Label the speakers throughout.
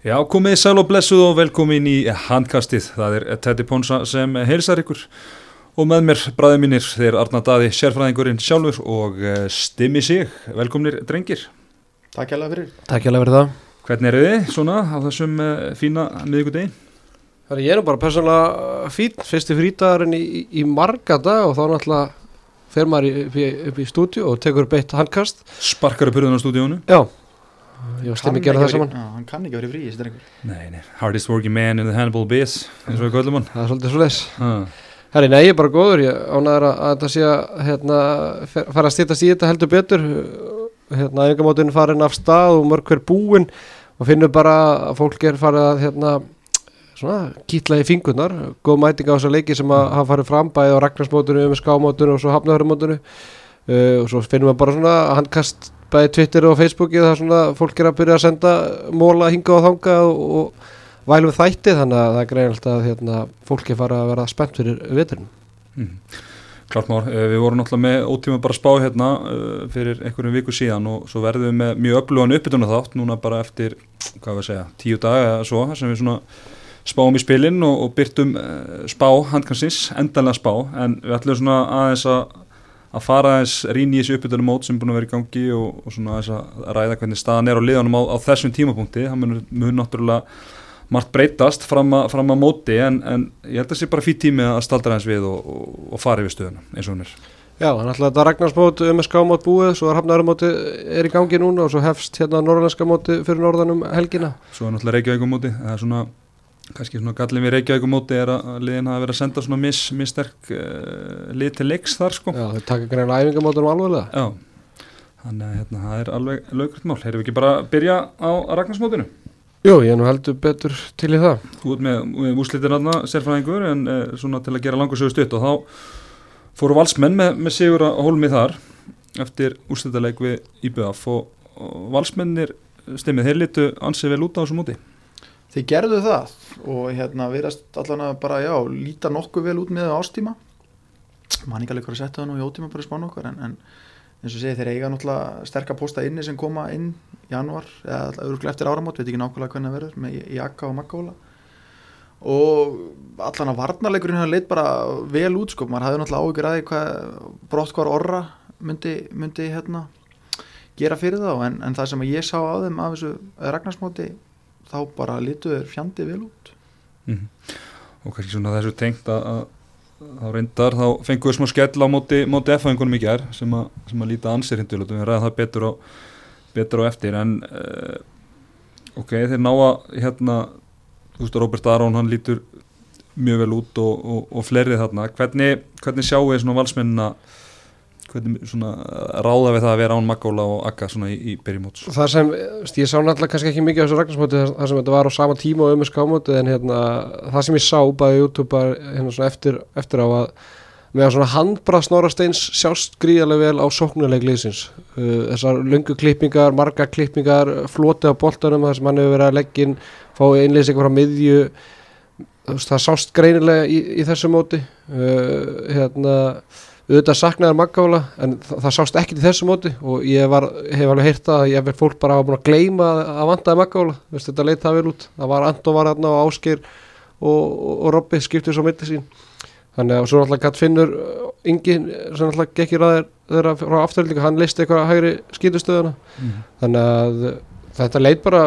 Speaker 1: Já, komið sæl og blessuð og velkomin í handkastið. Það er Teddy Ponsa sem heilsar ykkur og með mér bræði mínir þeir Arna Daði, sérfræðingurinn sjálfur og eh, Stimmi Sig. Velkomnir drengir.
Speaker 2: Takk hjálpa fyrir.
Speaker 3: Takk hjálpa fyrir það.
Speaker 1: Hvernig eru þið svona á þessum uh, fína miðugudegi?
Speaker 3: Það er ég nú bara persónulega fín, fyrsti frítagurinn í, í, marga dag og þá náttúrulega fer maður upp í, í stúdíu og tekur upp eitt handkast.
Speaker 1: Sparkar upp hurðun á stúdíónu?
Speaker 3: Já, ég var stimmið að gera það saman.
Speaker 2: Já, hann kann ekki verið frí, þessi drengur.
Speaker 1: Nei, nei, hardest working man in the Hannibal Biz, eins og við kallum hann.
Speaker 3: Það er svolítið svo leis.
Speaker 1: Ah.
Speaker 3: Herri, nei, ég er bara góður, ég ánæður að, að þetta sé að hérna, fara að stýttast í þetta heldur betur. Hérna, æfingamótin farin af stað og mörg hver búin og finnur bara að fólk er farið að hérna, svona, kýtla í fingurnar góð mæting á þessa leiki sem að hafa farið fram bæði á Ragnarsmótinu, um skámótinu og svo hafnahörumótinu uh, og svo finnum við bara svona handkast bæði Twitter og Facebooki það er svona fólk er að byrja að senda móla hinga og þanga og, og vælum þætti þannig að það er greinilegt að hérna, fólki fara að vera spennt fyrir veturinn.
Speaker 1: Mm. Klart mál, Eh, við vorum náttúrulega með ótíma bara spá hérna uh, fyrir einhverjum viku síðan og svo verðum við með mjög öflugan uppbytuna þátt núna bara eftir, hvað við segja, tíu daga eða svo, sem við svona spáum í spilin og, og byrtum uh, spá handkansins, endanlega spá. En við ætlum svona aðeins að að fara aðeins rýn í þessu uppbytuna mót sem búin að vera í gangi og, og svona aðeins að ræða hvernig staðan er á liðanum á, á þessum tímapunkti, það mun, mun náttúrulega margt breytast fram að, fram að móti en, en ég held að það sé bara fýtt tími að staldra eins við og, og, og fara yfir stöðuna eins og hún er.
Speaker 3: Já, þannig að þetta Ragnarsmót um skámót búið, svo er hafnarumóti er í gangi núna og svo hefst hérna norðanska móti fyrir norðanum helgina.
Speaker 1: Svo er náttúrulega Reykjavík móti, það er svona kannski svona gallin við Reykjavík móti er að liðin hafa verið að senda svona mis, missterk uh, lið til leiks þar sko.
Speaker 3: Já, þau taka greinlega æfingamótunum alveglega
Speaker 1: Já, þannig að hérna, það er alveg lögrætt mál. Heyrðum við ekki bara að byrja á Ragnarsmótinu?
Speaker 3: Jú, ég er nú heldur betur til í það
Speaker 1: Þú ert með, með úslitir aðna sérfræðingur en uh, svona til að gera langur sögu stutt og þá fóru valsmenn með, með sigur að hólmi þar eftir úslitaleik við IBF og, og valsmennir stimmið, þeir litu ansið vel út á þessu móti.
Speaker 2: Þið gerðu það og hérna verðast allan að bara, já, líta nokkuð vel út með ástíma. Man ekki alveg hvað að setja það nú í ótíma bara spánu okkar en, en eins og segi þeir eiga náttúrulega sterkar posta inni sem koma inn januar eða örgulega eftir áramót, veit ekki nákvæmlega hvernig það verður með Jaka og Makkóla og allan að varnarleikurinn hefur leitt bara vel út sko, maður hafði náttúrulega áhyggjur að því hvað brott hvar orra myndi, myndi hérna gera fyrir þá en, en það sem ég sá á þeim af þessu ragnarsmóti þá bara litu þeir fjandi vel út.
Speaker 1: Mm Og kannski svona þessu tengt að, að þá reyndar þá fengum við smá skell á móti, móti F-fæðingunum í gær sem, að- sem að líta ansir hindu við ræða það betur á, betur á eftir en uh, ok, þeir ná að hérna, þú veist Robert Aron hann lítur mjög vel út og, og, og fleiri þarna, hvernig, hvernig sjáu þið svona valsmennina hvernig svona ráða við það að vera án Magóla og Akka svona í, í byrjumóts
Speaker 3: Það sem, ég sá náttúrulega kannski ekki mikið af þessu Ragnarsmóti þar sem þetta var á sama tíma og um skámóti en hérna, það sem ég sá bæði YouTube bara, hérna, eftir, eftir á að með að svona handbrað Snorasteins sjást gríðarlega vel á sóknuleik liðsins. Uh, þessar löngu klippingar, marga klippingar floti á boltanum þar sem hann hefur verið að leggin fá eitthvað frá miðju. Það sást greinilega í, í þessu móti. Uh, hérna auðvitað saknaðar maggála en það, það sást ekkert í þessu móti og ég var, hef alveg heyrt að ég hef fólk bara búin að gleyma að vantaði maggála. Þetta leit það vel út, það var Anton var hérna og Ásgeir og, og, og Robby skiptið svo myndi sín. Þannig að svo náttúrulega gatt finnur yngi sem náttúrulega gekkir að þeirra frá afturhaldingu, hann listi eitthvað að hægri skýtustöðuna þannig að þetta leit bara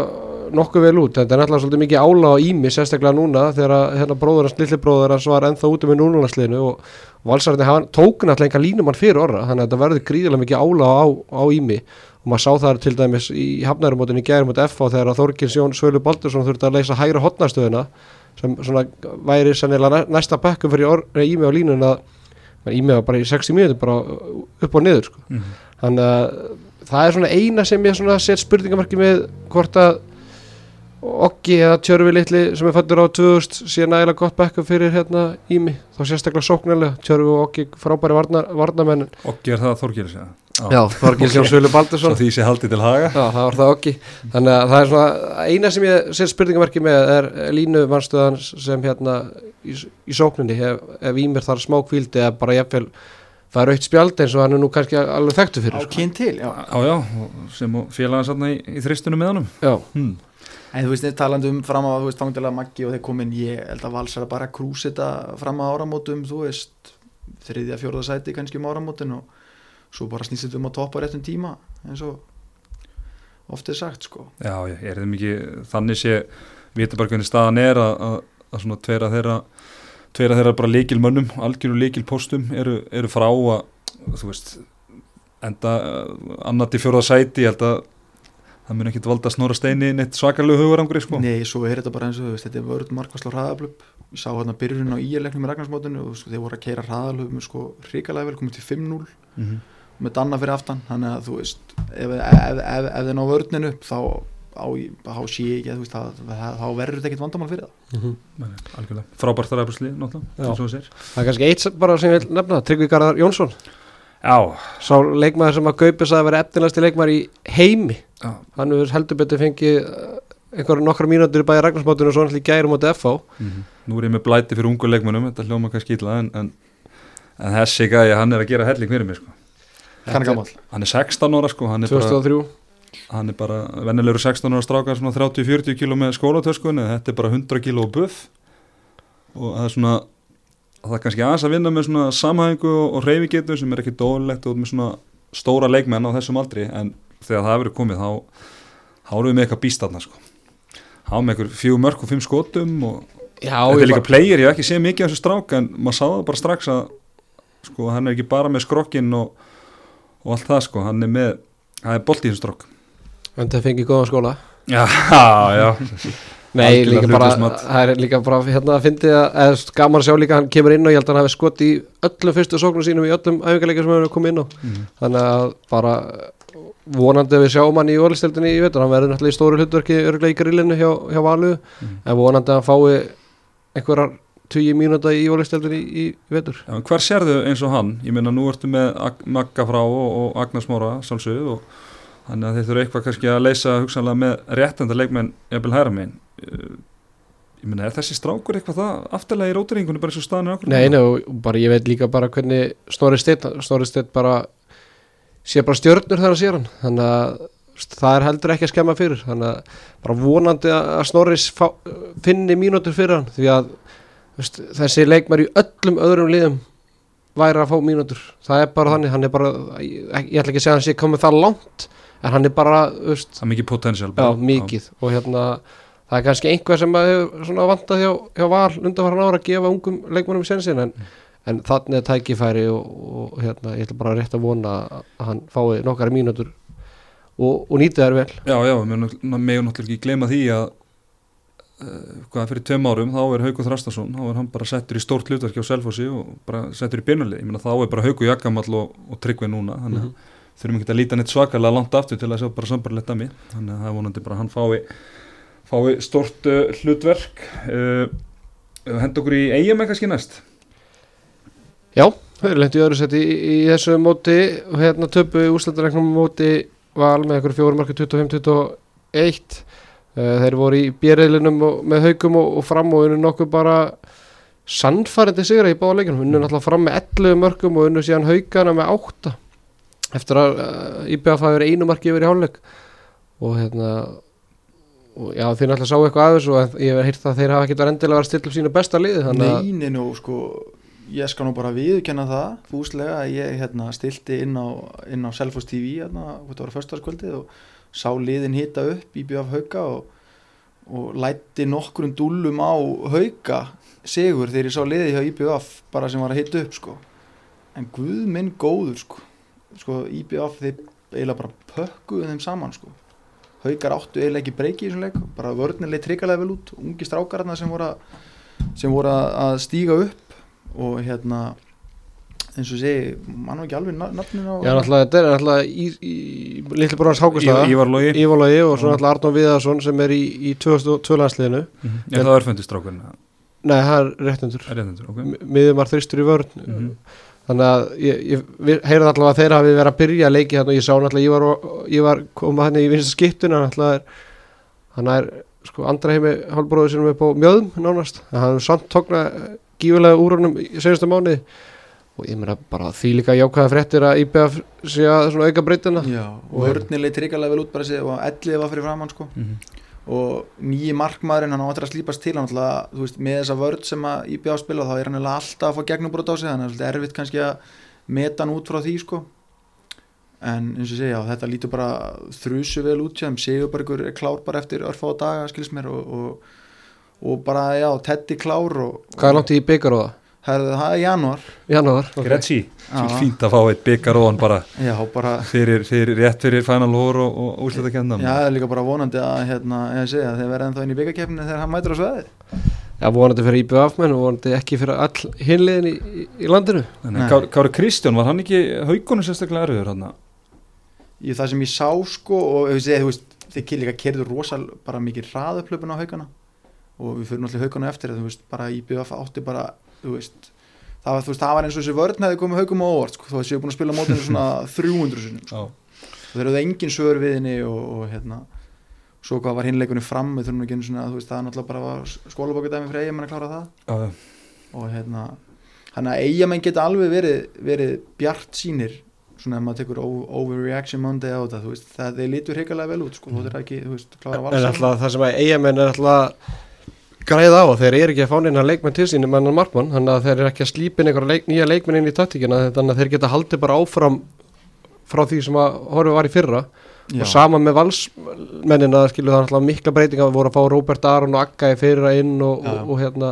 Speaker 3: nokkuð vel út, þetta er náttúrulega svolítið mikið ála á ími sérstaklega núna þegar að hérna bróður hans, lilli bróður hans var ennþá úti með núlunarsliðinu og valsarði hann tók náttúrulega enga línumann fyrir orra þannig að þetta verður gríðilega mikið ála á, á ími og maður sá það til dæmis í hafnærumótin í gærum mot FH þegar að Þorgils Jón Svölu Baldursson þurfti að leysa hægra hotnastöðuna sem svona væri sennilega næ- næsta bekkum fyrir ími á línun að ími var bara í 60 mínútur bara upp og niður sko.
Speaker 1: Mhm.
Speaker 3: þannig að það er svona eina sem ég set spurningamarki með hvort að Oggi eða Tjörfi litli sem er fættur á 2000 sé nægilega gott bekkum fyrir hérna ími. Þá sérstaklega sóknarlega. Tjörfi og Oggi frábæri varnar, varnamenn
Speaker 1: og ger það Þorgils ja.
Speaker 3: Já, Þorgils Jón Svölu
Speaker 1: svo
Speaker 3: Baldursson.
Speaker 1: Því sé haldið til haga.
Speaker 3: Já, það var það Oggi. Þannig að það er svona eina sem ég set spurningamarki með er línu mannstöðan sem hérna í, í sókninni? Ef, ef ímir þar smá kvíldi eða bara jafnvel það er aukt spjald eins og hann er nú kannski alveg þekktu fyrir sko.
Speaker 2: kyn til, já.
Speaker 1: Já, já, og sem og félagans aðna í, í þristunum með honum.
Speaker 3: Já,
Speaker 1: hmm.
Speaker 2: En þú veist, þeir talandi um fram á, þú veist, fangilega Maggi og þeir komin, ég held að Vals að bara krús þetta fram á áramótum, þú veist, þriðja, fjórða sæti kannski um áramótin og svo bara snýst þetta um að toppa réttum tíma, eins og oft er sagt, sko.
Speaker 1: Já, ég er þeim ekki, þannig sé vita bara hvernig staðan er að, að, að svona tveira þeirra tveira þeirra bara líkil mönnum, algjöru líkil postum eru, eru frá að þú veist enda uh, annar til fjóða sæti, ég held að það mun ekki valda snóra steini neitt svakalegu hugurangri sko.
Speaker 2: Nei, svo er þetta bara eins og þú veist, þetta er vörð markværslu hraðaflöp, ég sá hérna byrjun á íjarleiknum í Ragnarsmótinu og sko, þeir voru að keira hraðalöfum sko hrikalega vel, komið til 5-0
Speaker 1: mm -hmm.
Speaker 2: með Danna fyrir aftan, þannig að þú veist ef, ef, ef, ef þeir ná vörninu upp þá, sé ég ekki að þá verður þetta ekkit vandamál fyrir það.
Speaker 3: Mm -hmm.
Speaker 1: Algjörlega, frábært það ræðbúrsli náttúrulega, það
Speaker 3: er kannski eitt bara sem ég vil nefna, Tryggvi Garðar Jónsson Sá leikmaður sem að Gaupis að vera efnilegasti leikmaður í heimi.
Speaker 1: Já,
Speaker 3: Hann hefur heldur betur fengið eh, einhverja nokkra mínútur í bæði Ragnarsmótinu og svo hann gærum á DFO
Speaker 1: mm nú er ég með blæti fyrir ungu leikmönnum, þetta hljóma kannski illa en, en, en þessi gæði, hann er að gera helling fyrir mig sko.
Speaker 2: Er gammal
Speaker 1: hann er 16 ára sko, hann er bara,
Speaker 3: 2003
Speaker 1: hann er bara vennilegur 16 ára strákar svona 30-40 kíló með skólatöskunni þetta er bara 100 kíló buff. Og það er svona það er kannski aðeins að vinna með svona samhæfingu og, reyfigetu sem er ekki dólegt og með svona stóra leikmenn á þessum aldri en þegar það hefur komið þá erum við með eitthvað býstatna sko. Þá með eitthvað fjú mörg og fimm skotum og
Speaker 3: Já,
Speaker 1: þetta er líka
Speaker 3: bara,
Speaker 1: player, ég hef ekki séð mikið af þessu strák en maður sá það bara strax að sko hann er ekki bara með skrokkin og, og allt það sko, hann er með það er bolt í þessum strák
Speaker 3: en það fengið góðan skóla.
Speaker 1: Já, já
Speaker 3: Nei, líka bara, það er líka bara hérna að fyndi að, eða gaman að sjá líka að hann kemur inn og ég held að hann hafi skott í öllum fyrstu sóknum sínum í öllum æfingarleika sem hann hefur komið inn á
Speaker 1: mm.
Speaker 3: þannig að bara vonandi að við sjáum hann í ólisteldinni í vetur, hann verður náttúrulega í stóru hlutverki örglega í grillinu hjá, hjá Valu
Speaker 1: Mm.
Speaker 3: en vonandi að hann fái einhverjar 20 mínúta í ólisteldinni í, í, vetur
Speaker 1: en hver sérðu eins og hann? Ég meina nú ertu með Ag Magga frá og, og þannig að þeir þurfa eitthvað kannski að leysa hugsanlega með réttenda leikmenn jafnvel hæra megin Ég meina er þessi strákur eitthvað það afturlega í róturingunni bara eins og staðan er okkur?
Speaker 3: Nei, nei, bara ég veit líka bara hvernig Snorri Steinn, Snorri Steinn bara sé bara stjörnur þegar hann sér hann. Þannig að það er heldur ekki að skemma fyrir. Þannig að bara vonandi að Snorri finni mínútur fyrir hann því að veist, þessi leikmar í öllum öðrum liðum væri að fá mínútur. Það er bara þannig, hann er bara ég, ég ætla ekki að segja að hann sé komið það langt en hann er bara, veist,
Speaker 1: Það er mikið potensial
Speaker 3: já, mikið. Og hérna það er kannski einhver sem að hefur svona vantað hjá, hjá val undanfæran ára að gefa ungum leikmannum sensin en, en þannig er tækifæri og, og hérna, ég ætla bara rétt að vona að hann fái nokkara mínútur og, og nýti þær vel.
Speaker 1: Já, já, megum náttúrulega ekki gleyma því að uh, hvað fyrir tveim árum þá er Hauku Þrastason, þá er hann bara settur í stórt hlutverki á Selfossi og bara settur í byrnulegi, ég meina þá er bara Hauku Jakkamall og, og Tryggvi núna, þannig að þurfum ekki að líta neitt svakalega langt aftur til að sjá bara sambarlegt að mér, þannig að það er vonandi bara hann fái, fái stórt uh, hlutverk. Uh, hend okkur í eigum kannski næst?
Speaker 3: Já, þau eru lengt í öðru seti í, í þessu móti. Og hérna töpu úrslutaregnum móti val með einhverju fjórum marki 25-21 uh, þeir voru í björðilinum með haugum og, og fram og unnu nokkuð bara sannfærandi sigra í báða leikunum unnu náttúrulega fram með 11 mörgum og unnu síðan haugana með 8 eftir að IBF hafi verið einu marki yfir í hálfleik. Og hérna já þeir náttúrulega sáu eitthvað af þessu og ég hef heyrt að þeir hafa ekkert verið endilega verið að stilla upp sínu besta liði að
Speaker 2: Neini nú sko ég skal nú bara viðkenna það fúslega að ég hérna, stilti inn á, á Selfos TV hérna, þetta var föstaskvöldið og sá liðin hita upp í BF Hauka og, og lætti nokkrum dúllum á Hauka sigur þegar ég sá liði hjá IBF bara sem var að hita upp sko. En guð minn góður sko. Sko IBF þeir eiginlega bara pökkuðu þeim saman sko Haukar áttu eiginlega ekki breyki í þessum leik. Bara vörnileg tryggalega vel út. Ungi strákarna sem voru að, sem voru að stíga upp og hérna eins og segi, mann var ekki alveg na- nafnin á
Speaker 3: Já, náttúrulega, þetta er náttúrulega í, í, litli bróðans Hákustæða
Speaker 1: Ívar Logi.
Speaker 3: Ívalagi og svo náttúrulega Arnón Viðarsson sem er í, í 2002 landsliðinu.
Speaker 1: Mhm. Já, það er fundistrákurinn,
Speaker 3: Nei, það er réttundur
Speaker 1: réttendur, ok.
Speaker 3: M- Miðumar þristur í vörn.
Speaker 1: Mhm.
Speaker 3: Þannig að ég, ég heyrði allavega að þeir hafi verið að byrja að leiki þarna. Og ég sá náttúrulega Ívar, og- Ívar koma hann í vinsta skiptuna er, hann er sko andra heimi hálfbróður sinum upp á mjöðum nánast, en hann hefur samt tókna gífulega úr honum í senasta mánuði. Og ég meina bara því líka jákvæða fréttir að IBF sé að svona auka breytina
Speaker 2: Já,
Speaker 3: Og-
Speaker 2: vörnileg tryggalega vel út bara segi og ellið var fyrir framann sko.
Speaker 1: Mhm.
Speaker 2: Og nýji markmaðurinn hann áttur að slípast til hann alltaf, þú veist, með þessa vörð sem að IBA spila þá er hann alltaf að fá gegnumbrot á sig þannig að það er erfitt kannski að meta hann út frá því sko en eins og segja, þetta lítur bara þrjusu vel út sem Sigurbergur er klár bara eftir örfá daga, skils mér og, og, og bara, já, Teddy klár og,
Speaker 3: Hvað er langt í byggar og það?
Speaker 2: Herðu, það er januar
Speaker 3: Janúar okay.
Speaker 1: Gretzi, svo fínt að fá eitt byggar og hann bara
Speaker 2: Já, bara,
Speaker 1: fyrir, fyrir, rétt fyrir Final Four og, og úrslæta kennan
Speaker 2: já, það er líka bara vonandi að, hérna, ég segja, þeir verða ennþá inn í byggakeppni þegar hann mætur á sveði
Speaker 3: Já, vonandi fyrir IBF menn og vonandi ekki fyrir all hinliðin í, í, í landinu
Speaker 1: Nei.
Speaker 2: Nei.
Speaker 1: Kári Kári Kristján, var hann ekki haugunum sérstaklega erfiður hann?
Speaker 2: Í það sem ég sá, sko, og ég þú veist, þeir líka kerður rosal bara mikið hraðuplöpun á haugana og við fyrir náttúrulega haugana eftir, þú veist, bara IBF átti bara, þú veist, það var, veist, það var eins og þessi vörn hefði komið haugum á óvart, sko, þó að séu búin að spila mótinu svona 300 sinum, sko. Þeir eru engin svör við henni og, og hérna svo hvað var hinleikunni fram við þurfum ekki einu svona, þú veist, það er náttúrulega bara skólabókudæmi fyrir eigamenn að klára það.
Speaker 1: Já,
Speaker 2: og hérna hann að eigamenn geta alveg verið, verið bjart sínir svona ef maður tekur overreaction Monday á veist, það þeir lítur hrikalega vel út, sko, þú þeir ekki, þú veist, klára
Speaker 3: En græða á þeir eru ekki að fá neina leikmenn til sín markmann, þannig að þeir eru ekki að slípin einhverja leik, nýja leikmenn inn í taktíkina þannig að þeir geta haldið bara áfram frá því sem að horfið var í fyrra og sama með valsmennina skilu það er alltaf mikla breytinga við vorum að fá Róbert Aron og Akka í fyrra inn og,
Speaker 2: Já.
Speaker 3: og, og hérna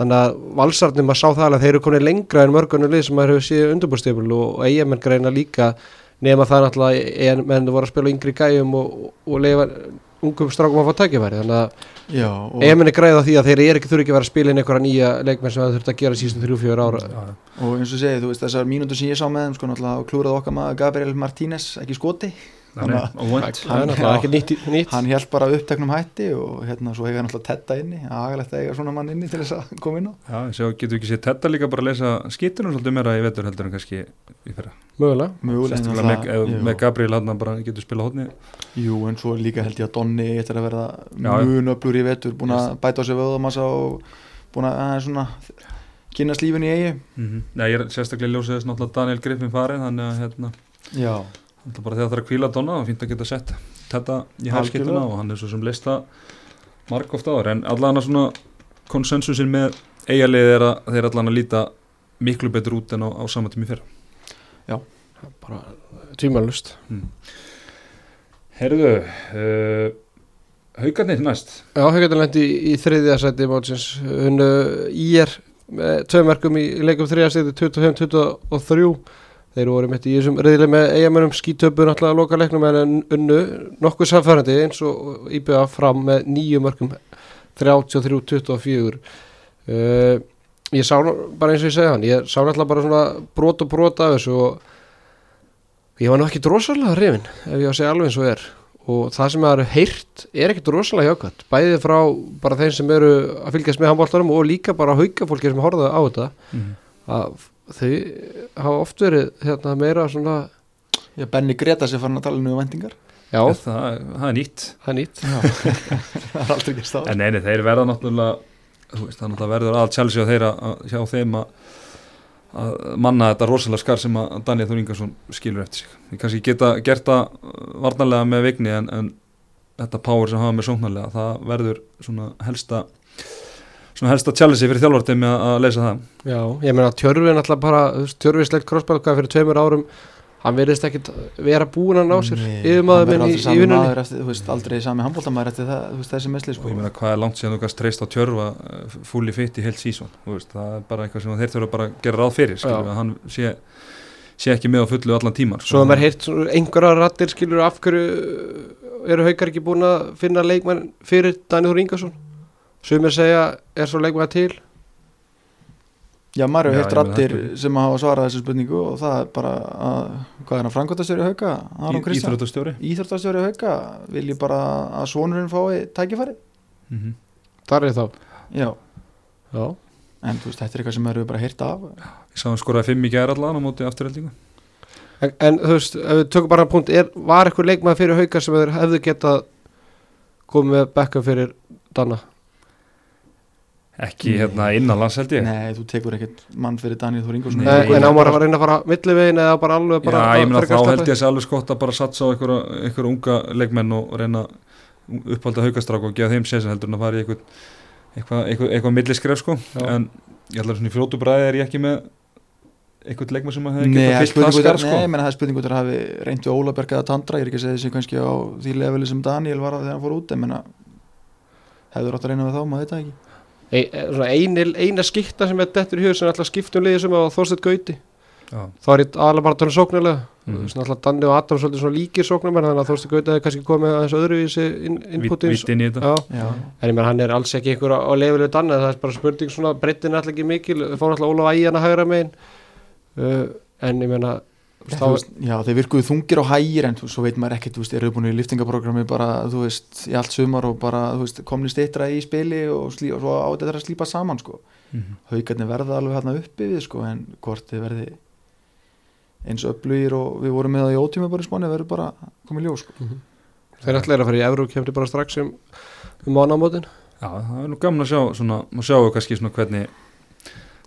Speaker 3: þannig að valsarnir maður sá það að þeir eru konið lengra en mörgunum lið sem maður hefur síðan undirbúrstíful og, eigamenn greina líka nema það náttúrulega eigamenn voru að spila yngri gæjum og, og leifa ungum strákum að fá tækifæri þannig að
Speaker 2: já, og,
Speaker 3: eigamenn er græða því að þeir eru ekki þurfi ekki að vera að spila inn einhverja nýja leikmenn sem það þurft að gera síðan 3-4 ára
Speaker 1: já,
Speaker 2: og eins og segið, þú veist, þessar mínútur sem ég sá með þeim, sko, náttúrulega klúrað okkar maður Gabriel Martínez, ekki skoti
Speaker 3: Það er
Speaker 2: hann held bara uppteknum hætti og hérna svo hefði hann alltaf tetta inni agalegt að eiga svona mann inni til þess að koma inn á.
Speaker 1: Já, sjá, getur ekki séð þetta líka bara að lesa skýtunum svolítið meira í vetur heldur en kannski í fyrra.
Speaker 3: mögulega.
Speaker 2: En
Speaker 1: með,
Speaker 2: það-
Speaker 1: Gabriel hann bara getur spila hodni.
Speaker 2: Jú, en svo líka held ég að Donni eftir að verða
Speaker 1: Já, já.
Speaker 2: mun öflur í vetur búin að bæta á sig vöðamassa og búin að aðeins svona kynast lífin í eigi.
Speaker 1: Mm Nei, ég er sérstaklega ljósið að
Speaker 2: Já,
Speaker 1: þetta er bara þegar það er að kvíla Donna og fínt að geta sett þetta í
Speaker 2: Algjörlega.
Speaker 1: og hann er svo sem leist það marg ofta áður, en allan að svona konsensusin með eigalið er að þeir allan að líta miklu betur út en á, á sama tími fyrra.
Speaker 3: bara tímalust
Speaker 1: Herðu, uh, haugarnir næst.
Speaker 3: Já, Haukarnir lendi í, í þriðja seti mótsins unnu í er með tvö merkum í leikum þriðja seti 25-23 þeir voru mitt í þessum reyðileg með eigamönum skítöpu náttúrulega að loka leiknum en unnu nokkuð samfærandi eins og IBA fram með nýju mörkum 33-24 uh, ég sá bara eins og ég segja hann ég sá náttúrulega bara svona brot og brot af þessu og ég var nú ekki drosalega hrifin ef ég á að segja alveg eins og er. Og það sem það eru heyrt er ekkert rosalega hjákvæmt bæðið frá bara þeim sem eru að fylgjast með handbóltarum og líka bara hauka fólki sem horfða á þetta.
Speaker 1: Mm.
Speaker 3: að þau hafa oft verið hérna, meira svona
Speaker 2: Já, Benny Greta sér farin að tala um vendingar
Speaker 3: já,
Speaker 1: Það, það er nýtt.
Speaker 3: það er nýtt.
Speaker 2: Það er aldrei ekki stáð
Speaker 1: En neini, þeir verða náttúrulega þú veist, það náttúrulega verður að Chelsea og þeirra að hjá þeim að, að manna þetta rosalega skar sem að Daniel Þór Ingarsson skilur eftir sig. Ég kannski geta gert það uh, varnarlega með vigni en, en þetta power sem hafa með sóknarlega það verður svona helsta svona helsta Chelsea fyrir þjálfartemi að, að leysa það.
Speaker 3: já, ég meina tjörfi náttúrulega bara tjörfislegt crossball hvað fyrir tveimur árum. Hann verðist ekkit vera búin að ná sér yfirmaður minn í, í vinnunni.
Speaker 2: eftir, þú veist, Aldrei sami handbóltamæður eftir það, þú veist, þessi mesli
Speaker 1: og
Speaker 2: sko.
Speaker 1: ég meina hvað er langt síðan þú kannst treyst á tjörfa fúli fitt í heilt sísón það er bara eitthvað sem þeir þurfa bara að gera ráð fyrir skilur, að hann sé, sé ekki með á fullu allan tíman
Speaker 3: svo að maður heyrt svona einhverja rattir skilur af hverju eru haukar ekki búin að finna leikmann fyrir Daniel Þór Ingarsson sumir segja er svo leikmann til?
Speaker 2: Já,
Speaker 1: ég meina,
Speaker 2: rattir sem hafa svarað þessu spurningu og það er bara að, hvað er hann, frangotastjóri hauka?
Speaker 1: Íþróttastjóri.
Speaker 2: Íþróttastjóri hauka. Vil ég bara að sonurinn fái tækifæri?
Speaker 1: Mm -hmm.
Speaker 3: þar er þá.
Speaker 2: Já,
Speaker 3: já,
Speaker 2: en þú veist, þetta er eitthvað sem hefur bara heyrt af.
Speaker 1: Ég sá hann skoraði fimm í gæra allan á móti afturheldingu
Speaker 3: En, en þú veist, ef við tökum bara punkt er, var eitthvað leikmaður fyrir hauka sem hefðu getað komið með bekka fyrir Danna
Speaker 1: ekki hérna innanlands held ég.
Speaker 2: Nei, þú tekur ekkert mann fyrir Daniel Þór
Speaker 1: Nei,
Speaker 3: Nei,
Speaker 1: ég-
Speaker 3: en ámar að reyna að fara millivegin eða bara alveg bara
Speaker 1: Já, ég meina þá held ég að sé alveg skott að bara satsa á einhverja unga leikmenn og reyna uppvalda haukastráku og gefa þeim sér heldur en að fara í eitthvað milliskref sko.
Speaker 3: Já.
Speaker 1: en ég held að svona í fljótu bræði er ég ekki með eitthvað leikma sem að hefði
Speaker 2: Nei,
Speaker 1: getað fyllt það
Speaker 2: spurning út
Speaker 1: skar
Speaker 2: af-
Speaker 1: sko?
Speaker 2: nei, menn það er spurning út af að hafi reyndi Ólaberg eða Tandra, ég er ekki að segja þessi kannski á því leveli sem Daniel var að þegar hann fór út. En menna hefur átt að reyna við þá, maður veit það ekki
Speaker 3: eina skipta sem er dettur í hug sem er alltaf skiptum liði sem á Þorstedt Gauti.
Speaker 1: Já.
Speaker 3: þá er ég aðalega bara að tala sóknarlega mm. svona alltaf Danni og Adam svolítið svona líkir sóknarmenn þannig að Þorstedt Gauti hefði kannski komið aðeins in,
Speaker 1: inn í þetta.
Speaker 3: Já,
Speaker 2: Já,
Speaker 3: en ég menn hann er alls ekki einhver á, leifilegu Danni það er bara spurning svona breytin er alltaf ekki mikil. Við fórum alltaf Ólaf Ægjan að hægra megin. Uh, en ég menna þá,
Speaker 2: veist, já, þeir virkuðu þungir á hægir en þú- svo veit maður ekkert, þú veist, eru búin í liftingaprógrami bara, þú veist, í allt sumar og bara, þú veist, komni stittra í spili og, slí, og svo á þetta að slípa saman, sko.
Speaker 1: Mhm.
Speaker 2: haugarnir verða alveg hérna uppi við, sko, en hvort þið verði eins öflugir og við vorum með það í ótíma bara í spáni, verður bara komið ljós, sko.
Speaker 3: Þeir ætla er að fara í Evru kemdi bara strax um, um mánamótin
Speaker 1: Já, það er nú gaman að sjá svona, maður sjáu kannski svona hvernig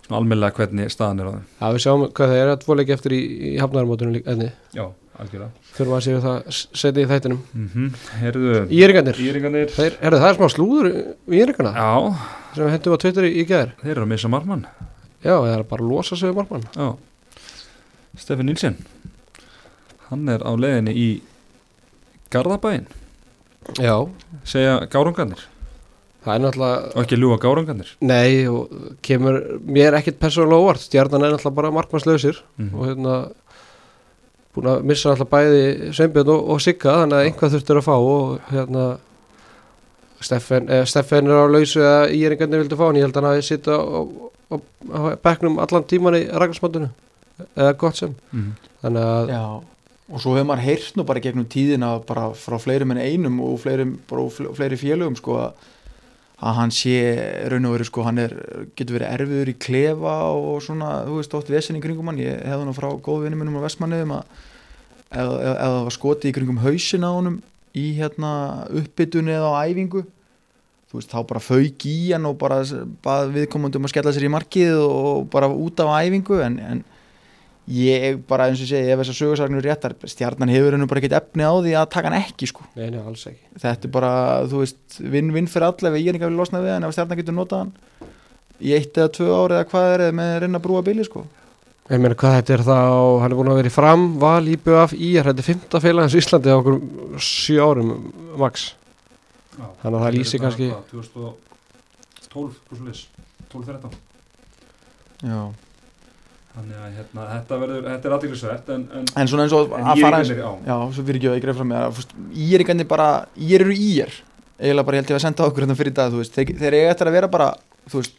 Speaker 1: svona almennilega hvernig staðan er á þeim.
Speaker 3: Já, við sjáum hvað það er að tvoleiki eftir í, í hafnarmótinu líka enni
Speaker 1: Já, algjörlega.
Speaker 3: Fyrir að séu það setja í þættinum.
Speaker 1: Mm Herðu,
Speaker 3: Íringarnir,
Speaker 1: Íringarnir.
Speaker 3: Þeir, herru, það er smá slúður í Íringana
Speaker 1: Já,
Speaker 3: sem við hendum á Twitter í, í gæðir
Speaker 1: þeir eru að missa marmann
Speaker 3: Já, það er bara að losa sig um markmann.
Speaker 1: Já. Stefán Nilsen Hann er á leiðinni í Garðabæin
Speaker 3: Já,
Speaker 1: segja gárungarnir
Speaker 3: það er náttúrulega
Speaker 1: og ekki ljúa gárungarnir
Speaker 3: Nei, og kemur mér ekkit persónulega óvart. Stjarnan er náttúrulega bara markmannslausir
Speaker 1: mm
Speaker 3: og hérna búin að missa náttúrulega bæði Sveinbjörn og, og Sigga þannig að einhvað þurftur að fá og hérna Steffen, eh, Steffen er á lausu eða Íringarnir vildu fá hann, ég held að hann hafi sitt á, á, á, bekknum allan tíman í ragnarsmátinu eða gott sem
Speaker 1: -hmm.
Speaker 3: þannig að
Speaker 2: Já, og svo hefur maður heyrt nú bara gegnum tíðina bara frá fleirum en einum og fleirum, bara úr fle- fleiri félögum sko að að hann sé raun og veru sko hann er, getur verið erfiður í klefa og svona, þú veist, ótt vesen í kringum hann. Ég hefði nú frá góðvinnum minnum á Vestmanniðum að ef það var skotið í kringum hausin á honum í hérna uppbytunni eða á æfingu. Þú veist, þá bara fauk í hann og bara bað viðkomandi um að skella sér í markið og bara út af æfingu en, en ég bara eins og ég segi ef þessar sögursagnir eru réttar stjarnan hefur hennu bara ekkert efni á því að taka hann ekki sko.
Speaker 3: Nei, nei, alls ekki
Speaker 2: þetta er bara, þú veist, vinn-vinn fyrir alla ef ég er ekki að vilja losna við hann ef stjarnan getur notað hann í eitt eða tvö ári eða hvað er eða með að reyna að brúa bíli sko.
Speaker 3: Ég meina hvað þetta er þá, hann er búin að vera í fram, val, IBF, IR, þetta er fymta félagans í Íslandi á okkur sjö árum max. Þannig að það lýsir kannski-
Speaker 1: 2012 12-13
Speaker 2: já.
Speaker 1: Þannig að hérna, þetta, verður, þetta er aðeinsvært en, en,
Speaker 2: en svona eins og að fara eins
Speaker 1: já.
Speaker 2: svo fyrir ekki að ég greið fram með að ég er ekki bara, ég eru í er. Eiginlega bara ég held ég að senda okkur hérna fyrir dag veist, þeir, þeir eiga eftir að vera bara þú veist,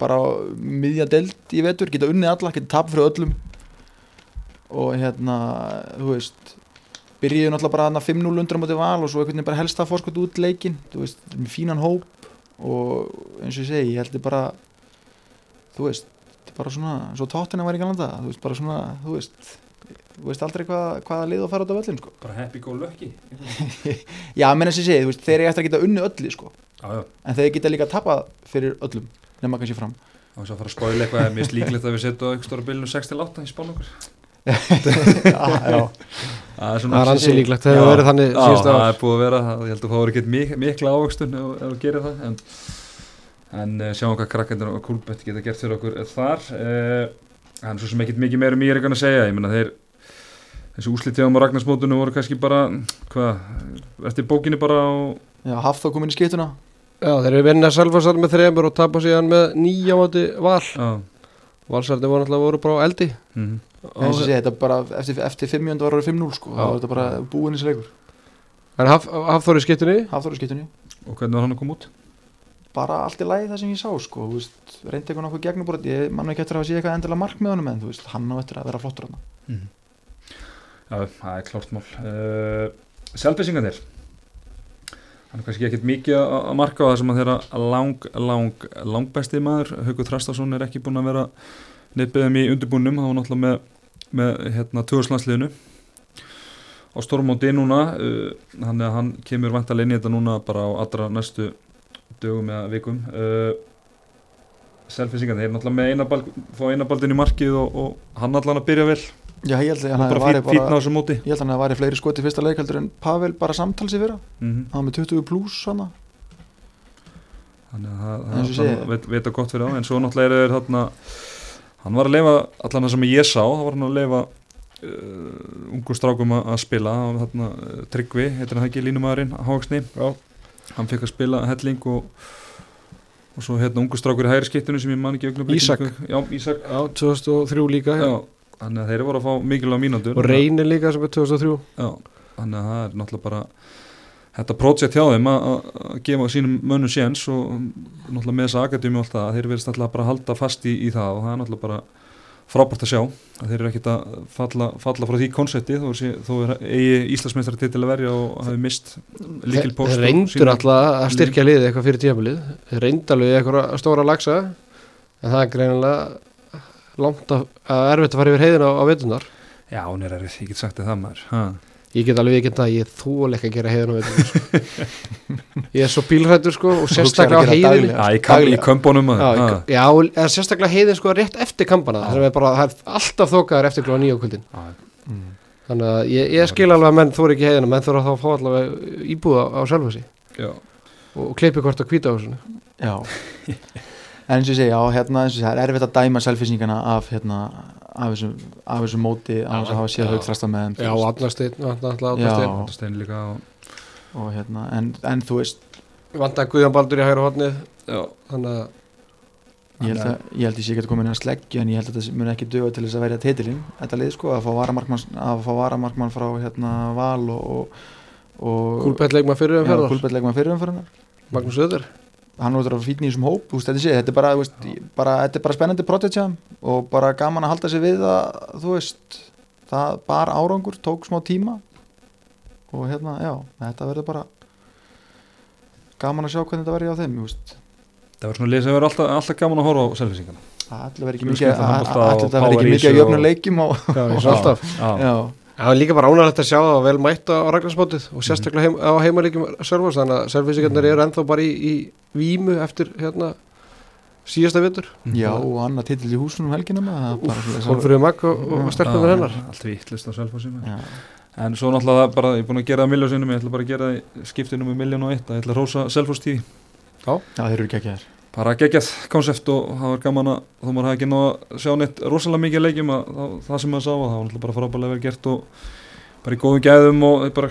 Speaker 2: bara miðja delt í vetur, geta unnið alla geta tap fyrir öllum. Og hérna, þú veist byrjuðu náttúrulega bara þarna 5-0 undur á móti val og svo einhvern veginn bara helst að fórskot út leikin, þú veist, með fínan hóp. Og eins og ég segi, ég held ég bara þú veist, þetta er bara svona svo tóttina var í galanda, þú veist, bara svona þú veist, þú veist aldrei hvað, hvaða lið að fara út af öllin, sko.
Speaker 1: Bara happy go lucky.
Speaker 2: Já, menn að ég segi, þú veist, þeir eru eftir að geta unni öllu sko,
Speaker 1: Já, já,
Speaker 2: en þeir geta líka tapað fyrir öllum, nema kannski fram.
Speaker 1: Og þess að fara að spáila eitthvað er mjög líklegt að við setjum á eitthvað stóra bilinu 6-8 í spán okkur.
Speaker 2: Já, já,
Speaker 1: Það er
Speaker 3: er ansi
Speaker 2: sé-
Speaker 3: líklegt, það hefur verið þannig
Speaker 1: Já,
Speaker 3: síðustu
Speaker 1: það er búið að vera, ég held að það voru ekki mik mikla ávöxtun ef ef þú gerir það en, en uh, sjáum hvað krakkendur og kúlbett geta gert fyrir okkur þar. Uh, hann er svo sem ekkit mikið meira um Írikan að segja, ég meina þeir þessi úslittegum á Ragnarsmótunum voru kannski bara hvað, eftir bókinni bara á
Speaker 2: já Hafþór kom inn í skiptuna.
Speaker 3: Já, þeir eru vinnað Selfossar með þremur og tapa síðan með nýja máti val.
Speaker 1: á,
Speaker 3: Valsarði voru náttúrulega voru bara á eldi.
Speaker 1: mm,
Speaker 2: en eins og ég segi, þetta bara eftir, eftir 500 var orðið 5-0 sko,
Speaker 3: Já.
Speaker 2: þá var þetta bara búin í leikur.
Speaker 3: En Haf, Hafþór í skiptunni,
Speaker 2: Hafþór í skiptunni,
Speaker 1: og hvernig var hann að koma út
Speaker 2: bara allt í lagi það sem ég sá sko, veist, reyndi eitthvað nokkuð gegnubúrið ég mann ekki eftir að sé eitthvað endilega mark með honum en veist, hann á eftir að vera flottur hann
Speaker 1: mm. Já, það er klárt mál. Uh, Selfisingarnir hann er kannski ekkit mikið að marka á það sem að þeirra lang, lang, langbæsti maður. Haukur Þrastarsson er ekki búin að vera nefnum í undirbúnum, var náttúrulega með, með hérna, töðurslandsliðinu á stormóti núna uh, hann, hann kemur vantarlega inn í þetta núna bara á allra næstu dögum eða vikum. Uh, Selfisingarnir er náttúrulega með einabald, fá einabaldin í markið og, og hann að byrja vel.
Speaker 2: Já, ég held að hann
Speaker 1: bara
Speaker 2: væri
Speaker 1: fít, fítna á
Speaker 2: bara
Speaker 1: þessu móti.
Speaker 2: Ég held að hann væri fleiri skoti fyrsta leik heldur en Pavel bara samtals í fyrra.
Speaker 1: Mm
Speaker 2: hann var með 20 pluss hann
Speaker 1: þannig að það, það, veit, veit að gott fyrir á en svo náttúrulega er þeir þarna hann var að leifa, allan það sem ég sá þá var hann að leifa uh, ungu strákum að, spila hann þarna, uh, Tryggvi, heitir hann það ekki línumæðurinn Háaksni,
Speaker 3: Já.
Speaker 1: Hann fekk að spila helling og og svo hérna ungu strákur í hægri skiptinu sem ég man ekki augnablik
Speaker 3: Ísak.
Speaker 1: já, Ísak.
Speaker 3: Já, 2003 líka
Speaker 1: já, þannig að þeir voru að fá mikilvæg mínútur.
Speaker 3: Og reynir líka sem er 2003
Speaker 1: Já, þannig að það er náttúrulega bara þetta projekt hjá þeim að gefa sínum mönnum séns og náttúrulega með þessa akademi og allt það, þeir verðist náttúrulega bara að halda fast í, í það og það er náttúrulega bara frábært að sjá. Að þeir eru ekkit að falla, falla frá því konsepti þó, er þó er eigi Íslandsmeistar til að verja og hafi mist líkil post
Speaker 3: Þeir reyndur alltaf að styrkja liðið eitthvað fyrir tímabilið. Þeir reyndu alveg eitthvað stóra lagsa en það er greinilega langt að, að erfitt að fara yfir heiðina á, á vetunar
Speaker 1: Já, hún er erfið, ég get sagt það maður. Ha.
Speaker 3: Ég get alveg ekki það, ég er þúleik að gera heiðina á vetunar sko. Ég er svo bílrættur sko og sérstaklega á.
Speaker 1: Já, í, kam, í
Speaker 2: Daglega.
Speaker 1: kömbunum maður
Speaker 3: Já, sérstaklega heiðin sko rétt eftir kampana það er, bara, það er alltaf þókaðar eftir glóða nýja kvöldin.
Speaker 1: Já,
Speaker 3: þannig að ég, ég skil alveg að menn þóri ekki heiðina menn þóra þá að fá allavega íbúða á sjálfhasi
Speaker 1: já,
Speaker 3: og, kleipi hvort að kvíta á þessu.
Speaker 2: Já. En eins og ég segi, já, hérna, eins og það er erfitt að dæma selfisingana af, hérna, af þessu, af þessu móti á þess að hafa séð
Speaker 3: já.
Speaker 2: haug þrasta með þeim
Speaker 3: Já,
Speaker 2: veist.
Speaker 3: Adnarsteinn, alltaf
Speaker 2: Já.
Speaker 3: Adnarsteinn
Speaker 1: þetta stein líka og,
Speaker 2: og hérna, en, en þú veist.
Speaker 3: Vandaði Guðjón Baldur í hægra hotnið
Speaker 1: já,
Speaker 3: þannig að
Speaker 2: ég held, að, ég held að ég sé ekki að koma inn að sleggja en ég held að þetta mun ekki döga til þess að verja titilinn þetta lið sko, að fá varamarkmann að fá varamarkmann frá hérna val og, og, og
Speaker 3: Kúlbett leikma fyrir um
Speaker 2: já,
Speaker 3: ferðar
Speaker 2: Kúlbett fyrir umferðinar
Speaker 3: Magnús Öður
Speaker 2: hann er útrúlega fítni í þessum hóp veist, þetta, sé, þetta, er bara, veist, bara, þetta er bara spennandi þeim og bara gaman að halda sig við að þú veist það bara árangur, tók smá tíma og hérna, já þetta verður bara gaman að sjá hvernig þetta verður hjá þeim veist.
Speaker 1: það var svona lið sem verður alltaf, alltaf gaman að horfa á selvisingana
Speaker 2: það ætla verður ekki mikið að- verður að
Speaker 1: og-
Speaker 2: leikjum og,
Speaker 3: alltaf
Speaker 1: já,
Speaker 3: Það er líka bara ánægilegt að sjá það vel mætt á Ragnarsmótið og sérstaklega heim, á heimalíkjum Sölvars þannig að Sölvísingarnir eru ennþá bara í, í vímu eftir hérna síðasta vittur
Speaker 2: já, og annað titill í húsunum helginum það bara svoleiðis að-
Speaker 3: Hólfriður Magg og, og með hennar.
Speaker 1: allt vittlust á
Speaker 2: Já.
Speaker 1: en svo náttúrulega það bara, ég er búin að gera það miljón sinnum, ég ætla bara að gera það skiptinu með miljón og eitt, ég ætla að rósa selfoss tíð.
Speaker 2: Já, þeir eru ekki ekki þær
Speaker 1: bara geggjað konsept og það var gaman að þó maður hafi ekki náð að sjá neitt rosalega mikið leikjum að það, það sem maður sá að það var náttúrulega bara frábælega verið gert og bara í góðum gæðum og bara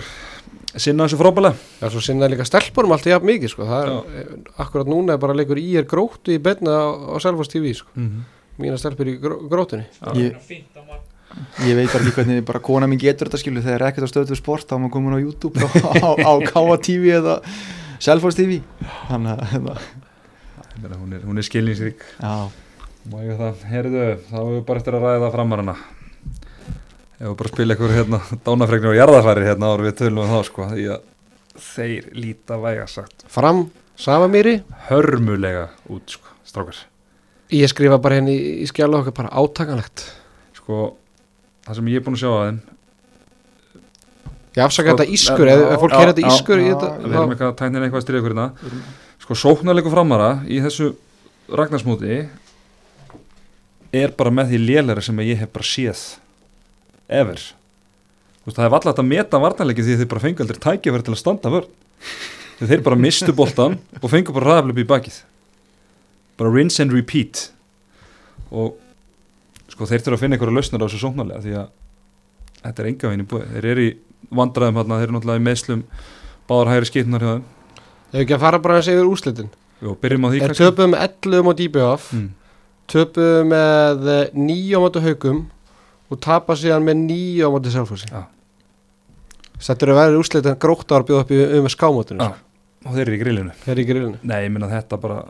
Speaker 1: sinna þessu frábælega
Speaker 3: Já, svo sinnaði líka stelpunum alltaf jafn mikið sko. það er, akkurat núna er bara leikur í er gróttu í benna á, á Selfoss TV sko.
Speaker 1: mm -hmm.
Speaker 3: mína stelpur í gró, grótunni
Speaker 2: ég, ég veit bara ekki hvernig bara kona mín getur þetta skilu þegar ekkert á stöðu sport þá er maður komin á YouTube á, á, á KA TV eða Selfoss TV þannig að hérna,
Speaker 1: hún er, hún er Má ég það, heyrðu, þá hefur við bara eftir að ræða framarana. Ef við bara spila ykkur hérna dánafregnir og jarðafæri hérna ára við tölum um þá sko Því að þeir líta væga sagt
Speaker 3: Fram, Samamýri.
Speaker 1: Hörmulega út sko, strákar.
Speaker 3: Ég skrifa bara henni í, í skjála okkar bara átakanlegt.
Speaker 1: Sko, það sem ég er búin að sjá að þeim
Speaker 3: Ég afsaka
Speaker 1: Sko,
Speaker 3: þetta ískur, ef, fólk hér þetta ískur
Speaker 1: Við erum eitthvað að tæknir eitthvað að styrja ykkur hérna Sko, sóknarleiku framara í þessu ragnarsmúti er bara með því lélæri sem ég hef bara séð ever. Veist, það er valla að meta varnarleiki því þeir bara fengu aldrei tækifæri til að standa vörn. Þegar þeir bara mistu boltan og fengu bara ræðaflöp í bakið. Bara rinse and repeat. Og sko þeir þurfa að finna einhverja lausnar á þessu sóknarlega því að þetta er enga veginn í búið þeir eru í vandræðum hérna, þeir eru náttúrulega í meðslum báðar hægri skipnar hjá þeim
Speaker 3: Ef ekki að fara bara að segja yfir úrslitin.
Speaker 1: Jó, byrjum á því
Speaker 3: Er töpuð með 11 á DBF
Speaker 1: mm.
Speaker 3: töpuð með 9 á móti haugum og tapa síðan með 9 á móti Selfossi.
Speaker 1: Já.
Speaker 3: Þetta eru verið úrslitin grótt að bjóða upp í um skámótinu
Speaker 1: Já. og þeir eru í grillinu.
Speaker 3: Það er í grillinu.
Speaker 1: Nei, ég minna þetta bara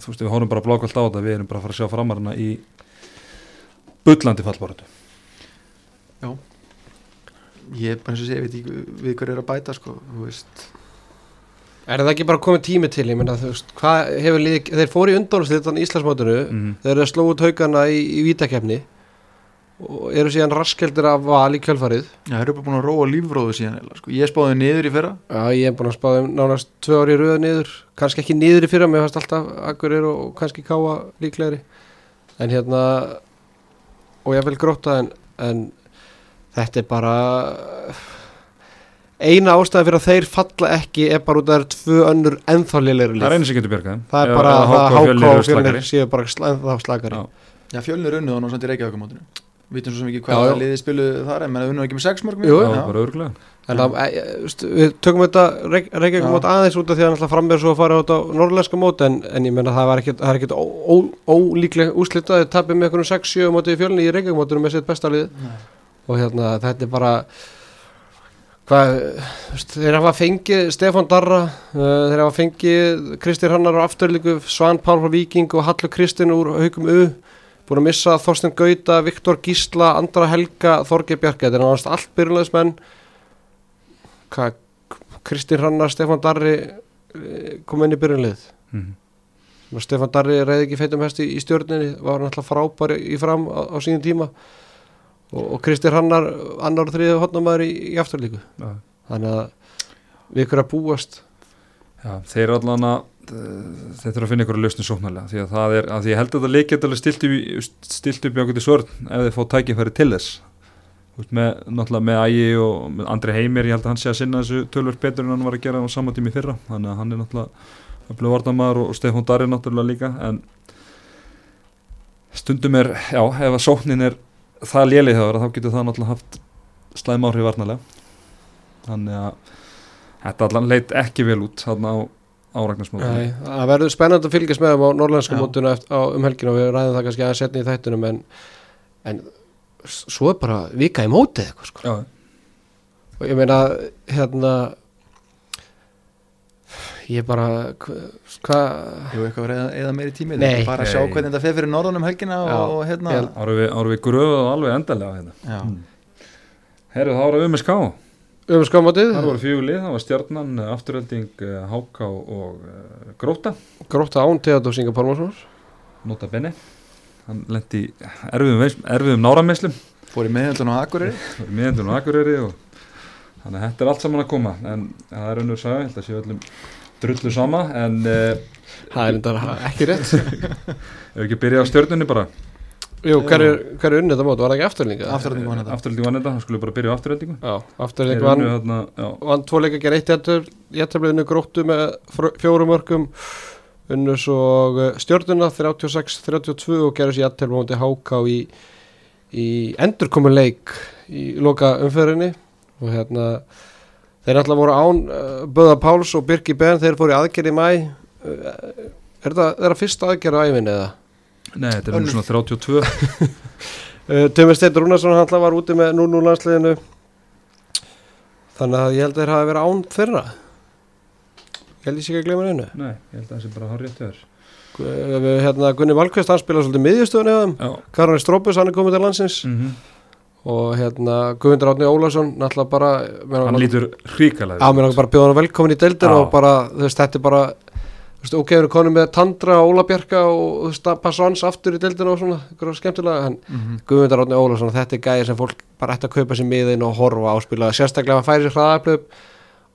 Speaker 1: þú veist, við horfum bara blákvælt á þetta við erum bara að fara að sjá framarina í bullandi fallboratu
Speaker 2: ég bara eins og segja, ég veit ekki við hverju er að bæta sko, þú veist
Speaker 3: Er það ekki bara komið tími til, ég menna þú veist, hvað hefur liðið, þeir fóru í undóluslitan í Íslandsmótinu,
Speaker 1: mm.
Speaker 3: þeir eru að slóðu haugana í, í vítakefni og eru síðan raskeldir af val í kjölfarið.
Speaker 2: já, þeir eru bara búin að róa lífróðu síðan eiginlega, sko. ég spáði niður í fyrra
Speaker 3: Já, ég hef búin að spáða nánast tvö ári í röða niður, kannski ekki niður í fyrra, mér fannst alltaf akkur og kannski káa líklegri, en hérna, og ég vil gróta en en þetta er bara eina ástæði fyrir að þeir falla ekki er bara út af það er tvö önnur ennþá lélegri
Speaker 1: það er einu sem getur bjargað þeim.
Speaker 3: það er bara að
Speaker 1: HK og Fjölnir
Speaker 3: séu bara ennþá slakari.
Speaker 1: Já.
Speaker 2: Já, fjölnir unnuð og náttúrulega í Reykjavíkumótinu Vitum svo sem ekki hvað liðið spiluðu þar En unnuð ekki með sex mörgum
Speaker 3: Jú,
Speaker 1: Já, bara örgulega
Speaker 3: en það, e, e, veist, við tökum þetta Reyk- Reykjavík
Speaker 2: Já.
Speaker 3: mót aðeins út af því að náttúrulega fram með svo að fara út á norðlenska mót en, en ég menna það var er ekkit ó, ó, ólíkleg úslita þau tapir með hvað, þeir hafa fengið Stefán Darra, uh, þeir hafa fengið Kristir Hannar á afturlíku Svan Pál frá Víking og Hallur Kristin úr Haukum U, búin að missa Þorsten Gauta, Viktor Gísla, Andra Helga Þorgeir Bjarka, þetta er náttúrulega allt byrjulegismenn hvað, Kristin Hannar, Stefán Darri eh, kom inn í byrjunlið
Speaker 1: Mhm.
Speaker 3: Stefán Darri reyði ekki feitum hesti í stjórninni var náttúrulega frábær í fram á, á sínum tíma og, og Kristir Hannar annar og þriðið hotnamaður í, í afturlíku
Speaker 1: Já.
Speaker 3: þannig að við ykkur að búast.
Speaker 1: Já, þeir eru allan að þeir þurfa að finna ykkur að lausni sóknarlega. Því að það er, að því ég held að það leikja alveg stilt upp, stilt upp í til svörn ef þeir fá tækifæri til þess. Veist, með, náttúrulega með Ægi og með Andri Heimir, ég held að hann sé að sinna þessu tölvöld betur en hann var að gera á sama tími fyrra. Þannig að hann er náttúrulega öflug varnamaður og Stefán Darri náttúrulega líka en stundum er, já, ef að sóknin er það lélið þá þá getur það náttúrulega haft slæm áhrif varnarlega þannig að þetta allan leit ekki vel út þarna á áragnarsmóti
Speaker 3: Nei, það verður spennandi að fylgjast með þeim á norrlænska
Speaker 2: Já.
Speaker 3: mótuna eftir, á, um helgina og við ræðum það kannski að setja í þættunum en, en svo er bara vika í mótið eitthvað sko.
Speaker 1: Já,
Speaker 3: og ég meina hérna ég bara hvað hva,
Speaker 2: Jú, eitthvað verið eða meiri tími
Speaker 3: Nei.
Speaker 2: Bara að sjá
Speaker 1: Nei.
Speaker 2: hvernig þetta fer fyrir norðan um helgina
Speaker 3: Já.
Speaker 2: og, og hérna
Speaker 1: árum við, árum við gröfuð alveg endalega hérna.
Speaker 2: Já,
Speaker 1: Herru, það var um með ská
Speaker 3: um skámótið
Speaker 1: Það voru lið, það var stjarnan, eh, afturölding, eh, háká og uh, gróta
Speaker 3: gróta án Theodor Singa Pálmarssonar
Speaker 1: Nota Bene. Hann lendi erfiðum, erfiðum nárameslum
Speaker 2: fór í meðhaldun á Akureyri.
Speaker 1: Miðendun og akureyri og þannig að þetta er allt saman að koma. En það er önnur saga, ég held að séu öllum drullu sama en uh,
Speaker 3: það er enda ekki rétt.
Speaker 1: Ef við ekki byrja á stjörnunni bara.
Speaker 3: Jú, hver er, er unnið þetta mót, var það ekki afturlinga?
Speaker 2: Afturölding vann þetta.
Speaker 1: Afturölding vann þetta, hann skulle bara byrja á afturöldingu
Speaker 3: Já,
Speaker 1: unnu
Speaker 3: vann.
Speaker 1: já,
Speaker 3: vann tvo leika gerð eitt jættablaðinu gróttu með fjórum mörgum unnu svo eh, stjörnuna 36-32 og gerði sér jættablaði móti háká í, í endurkomun leik í loka umferðinni og hérna þeir náttúrulega voru án uh, Böða Páls og Birki Ben, þeir fóru í aðgerð í mæ uh, er það þeirra fyrsta aðgerð á æfinni eða?
Speaker 1: nei, þetta er nú svona 32
Speaker 3: Uh, Tömur Steinn Rúnarsson alltaf var úti með 0-0 landsliðinu. Þannig að ég held að þeir hafi verið án þeirra. Ég held ég sé ekki að glemja einu
Speaker 1: nei, ég held að það sé bara hár rétt þér.
Speaker 3: Uh, hérna, Gunni Valkvist hann spila svolítið miðjustöðun eða Karni Strópus hann er komið til landsins.
Speaker 1: Mm
Speaker 3: og hérna Guðmundur Átni Ólafsson náttúrulega bara
Speaker 1: hann
Speaker 3: langar-
Speaker 1: lítur hrikalega
Speaker 3: á mér langar bara að bjóða hann velkomin í deildir
Speaker 1: Já.
Speaker 3: og bara þú veist þetta er bara þú erum konum með Tandra og Óla Bjarka og þú að passa hans aftur í deildina og svona, skemmtilega en
Speaker 2: mm -hmm.
Speaker 3: Guðmundar Átni Ólafsson, þetta er gæði sem fólk bara ætti að kaupa sér miðin og horfa á spila sérstaklega að færi sér hraðaflöp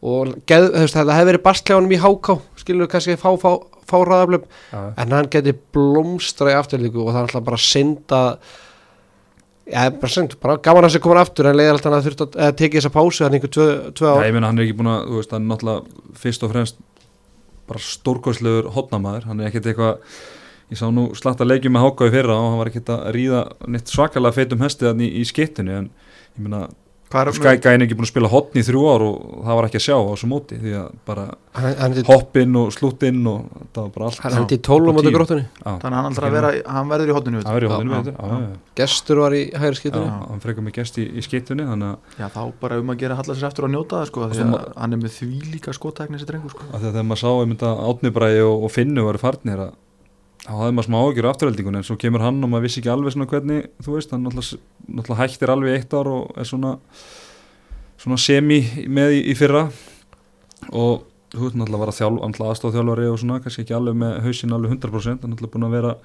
Speaker 3: og geð, þú veist, það hefði verið bastljáðanum í háká skilur við kannski fá, fá, fá hraðaflöp
Speaker 1: já,
Speaker 3: en hann geti blómstra í afturlíku og það er alltaf bara synda já, bara synd, bara gaman að sér komin aftur en leiðir alltaf að þurft að eða tekið þessa pásu þannig einhver tvö, tvö
Speaker 1: Já,
Speaker 3: ár
Speaker 1: ég meina hann er ekki búin að, þú veist, hann er náttúrulega fyrst og fremst bara stórkostlegur hotnamaður, hann er ekkert eitthvað ég sá nú slatta leikjum með Háka í fyrra og hann var ekkert að ríða neitt svakalega feitum hestið hann í, í skittinu en ég meina,
Speaker 2: Hvað
Speaker 1: er ekki búin að spila hotn í þrjú ár og það var ekki að sjá á þessu móti því að bara
Speaker 3: hann, hann, hann,
Speaker 1: hoppinn og slúttinn og það var bara allt
Speaker 3: hann hendi í tólum á
Speaker 1: tíu.
Speaker 3: gróttunni.
Speaker 2: Þannig að hann, að vera, hann verður í hotinu
Speaker 1: það verður í hotninu veitur,
Speaker 3: gestur var í hægri
Speaker 1: já, hann frekar mig gest í, í skittunni þannig að
Speaker 2: Já, þá bara um að gera halla sér eftir að njóta það sko,
Speaker 1: Og
Speaker 2: því
Speaker 1: svo
Speaker 2: að hann er með því líka skotækni þessi drengur sko.
Speaker 1: að þegar maður sá einmitt að Átnibræði og, og Finnu varu farnir að þá hafði maður smá ágjur afturheldingun en svo kemur hann og maður vissi ekki alveg svona hvernig þú veist, hann náttúrulega, náttúrulega hættir alveg eitt ár og er svona svona semi með í, í fyrra. Og þú veist náttúrulega var að þjálf, náttúrulega aðstofþjálfari og svona kannski ekki alveg með hausinn alveg 100% hann er náttúrulega búin að vera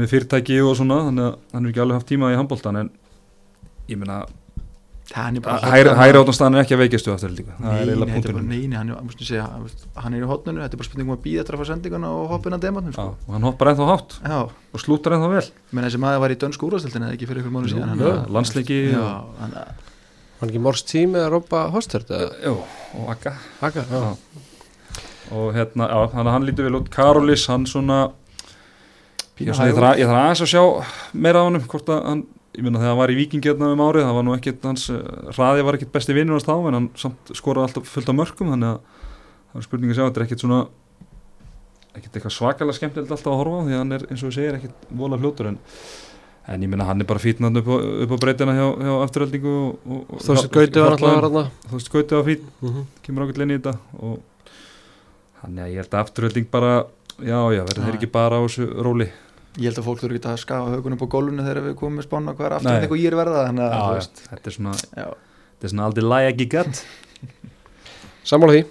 Speaker 1: með fyrirtæki og svona þannig að hann er ekki alveg haft tíma í handbóltan en ég meina
Speaker 2: hann er bara
Speaker 1: hæri, áttanstaðan er ekki að veikjastu aftur líka það er eiginlega
Speaker 2: þetta er
Speaker 1: punkturinn.
Speaker 2: neini, hann, er- hann er í hotnunu, þetta er bara spurning um að býða eftir að fá sendinguna og hoppa inn að dematnum
Speaker 1: Já,
Speaker 2: sko.
Speaker 1: og hann hoppar ennþá hátt
Speaker 2: Já,
Speaker 1: og slútar ennþá vel.
Speaker 2: Menn þessi maður var í dönsku úrvastildin eða ekki fyrir ykkur mánu
Speaker 1: Jú,
Speaker 2: síðan
Speaker 1: jú,
Speaker 2: hann að-
Speaker 1: landsleiki
Speaker 2: Já,
Speaker 1: og-
Speaker 2: hann að
Speaker 3: Var ekki Mors tím eða Robba Hostert
Speaker 1: Jú, og Akka
Speaker 3: Haka? Já.
Speaker 1: Og hérna, þannig að hann lítur vel út. Karolis, hann svona ég, svona, ég, þarf, aðeins að sjá meira á honum, hvort að hann ég meina þegar hann var í Víking hérna um árið það var nú ekkit, hans uh, hraði var ekkit besti vinnur hans þá, en hann samt skoraði alltaf fullt af mörkum, þannig að það er spurning að sjá, þetta er ekkit svona ekkit eitthvað svakalega skemmtilegt alltaf að horfa á því að hann er, eins og við segir, ekkit vola fljótur en, en ég meina hann er bara fítnand upp á, upp á breytina hjá, hjá afturöldingu og, og, og
Speaker 3: Þú veist, Gauti var alltaf að vera
Speaker 1: þú veist, Gauti var fít
Speaker 3: þarna
Speaker 1: kemur ákveld inn í þetta og þannig að ég held að afturölding bara já, já, verður þeir
Speaker 2: Já.
Speaker 1: ekki bara á þessu róli
Speaker 2: Ég held að fólk þurfi ekki að skafa högunum upp á gólunum þegar við komum með spána hvað er aftur
Speaker 1: Nei.
Speaker 2: en eitthvað ég er verða þannig að þú veist,
Speaker 1: þetta er svona,
Speaker 2: já,
Speaker 1: þetta er svona aldrei læg ekki gætt
Speaker 3: Sammála því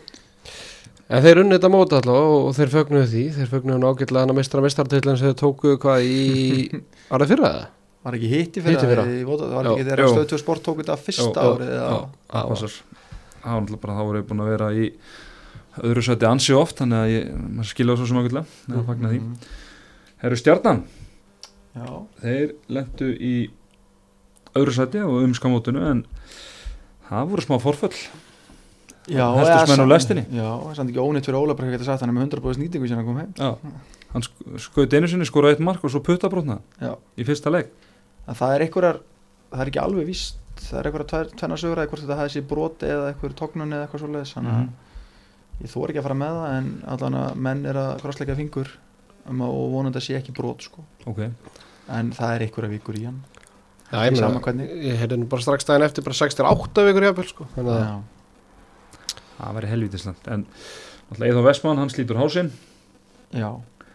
Speaker 3: En þeir unnið þetta móta allavega og þeir fögnuðu því Þeir fögnuðu nú ágætlega hann að mistra mistartillin sem þeir tóku hvað í Var það fyrir það?
Speaker 2: var ekki hitti
Speaker 3: fyrra.
Speaker 2: það, það var
Speaker 3: Já.
Speaker 2: ekki
Speaker 1: Jú.
Speaker 2: stöðtjóð sport tók þetta fyrsta
Speaker 1: Jú, öðru sæti ansi oft þannig að ég, maður skilja það svo sem ákveðlega eða fagna því,
Speaker 2: Mhm.
Speaker 1: herru stjarnan?
Speaker 2: Já,
Speaker 1: þeir lendu í öðru sæti og um skamótinu en það voru smá forföll.
Speaker 2: Já
Speaker 1: Helltust
Speaker 2: eða
Speaker 1: menn á lestinni?
Speaker 2: Já, það er samt ekki ónýtt fyrir Óla bara að geta sagt hann er með 100% nýtingu sem hann kom heim.
Speaker 1: Já, hann sk- skaut einu sinni skoraði eitt mark og svo puttabrotna
Speaker 2: Já,
Speaker 1: í fyrsta
Speaker 2: að það er einhverjar það er ekki alveg víst það er einhverjar tvenna sögur eða hvort þetta hafi sér brot eða einhver tóknun eða eitthvað svoleiðis þannig að
Speaker 1: Mhm.
Speaker 2: Ég þór ekki að fara með það en allan að menn er að krossleika fingur um að, og vonandi að sé ekki brot sko.
Speaker 1: ok,
Speaker 2: en það er einhverja vikur í hann.
Speaker 3: Já, ég,
Speaker 2: hvernig.
Speaker 3: ég heyrði nú bara strax daginn eftir bara 6-8 vikur jafnvel sko. Þannig að
Speaker 2: Já,
Speaker 1: það væri helvítisland en náttúrulega Eithon Vestmann, hann slítur hálsin
Speaker 2: já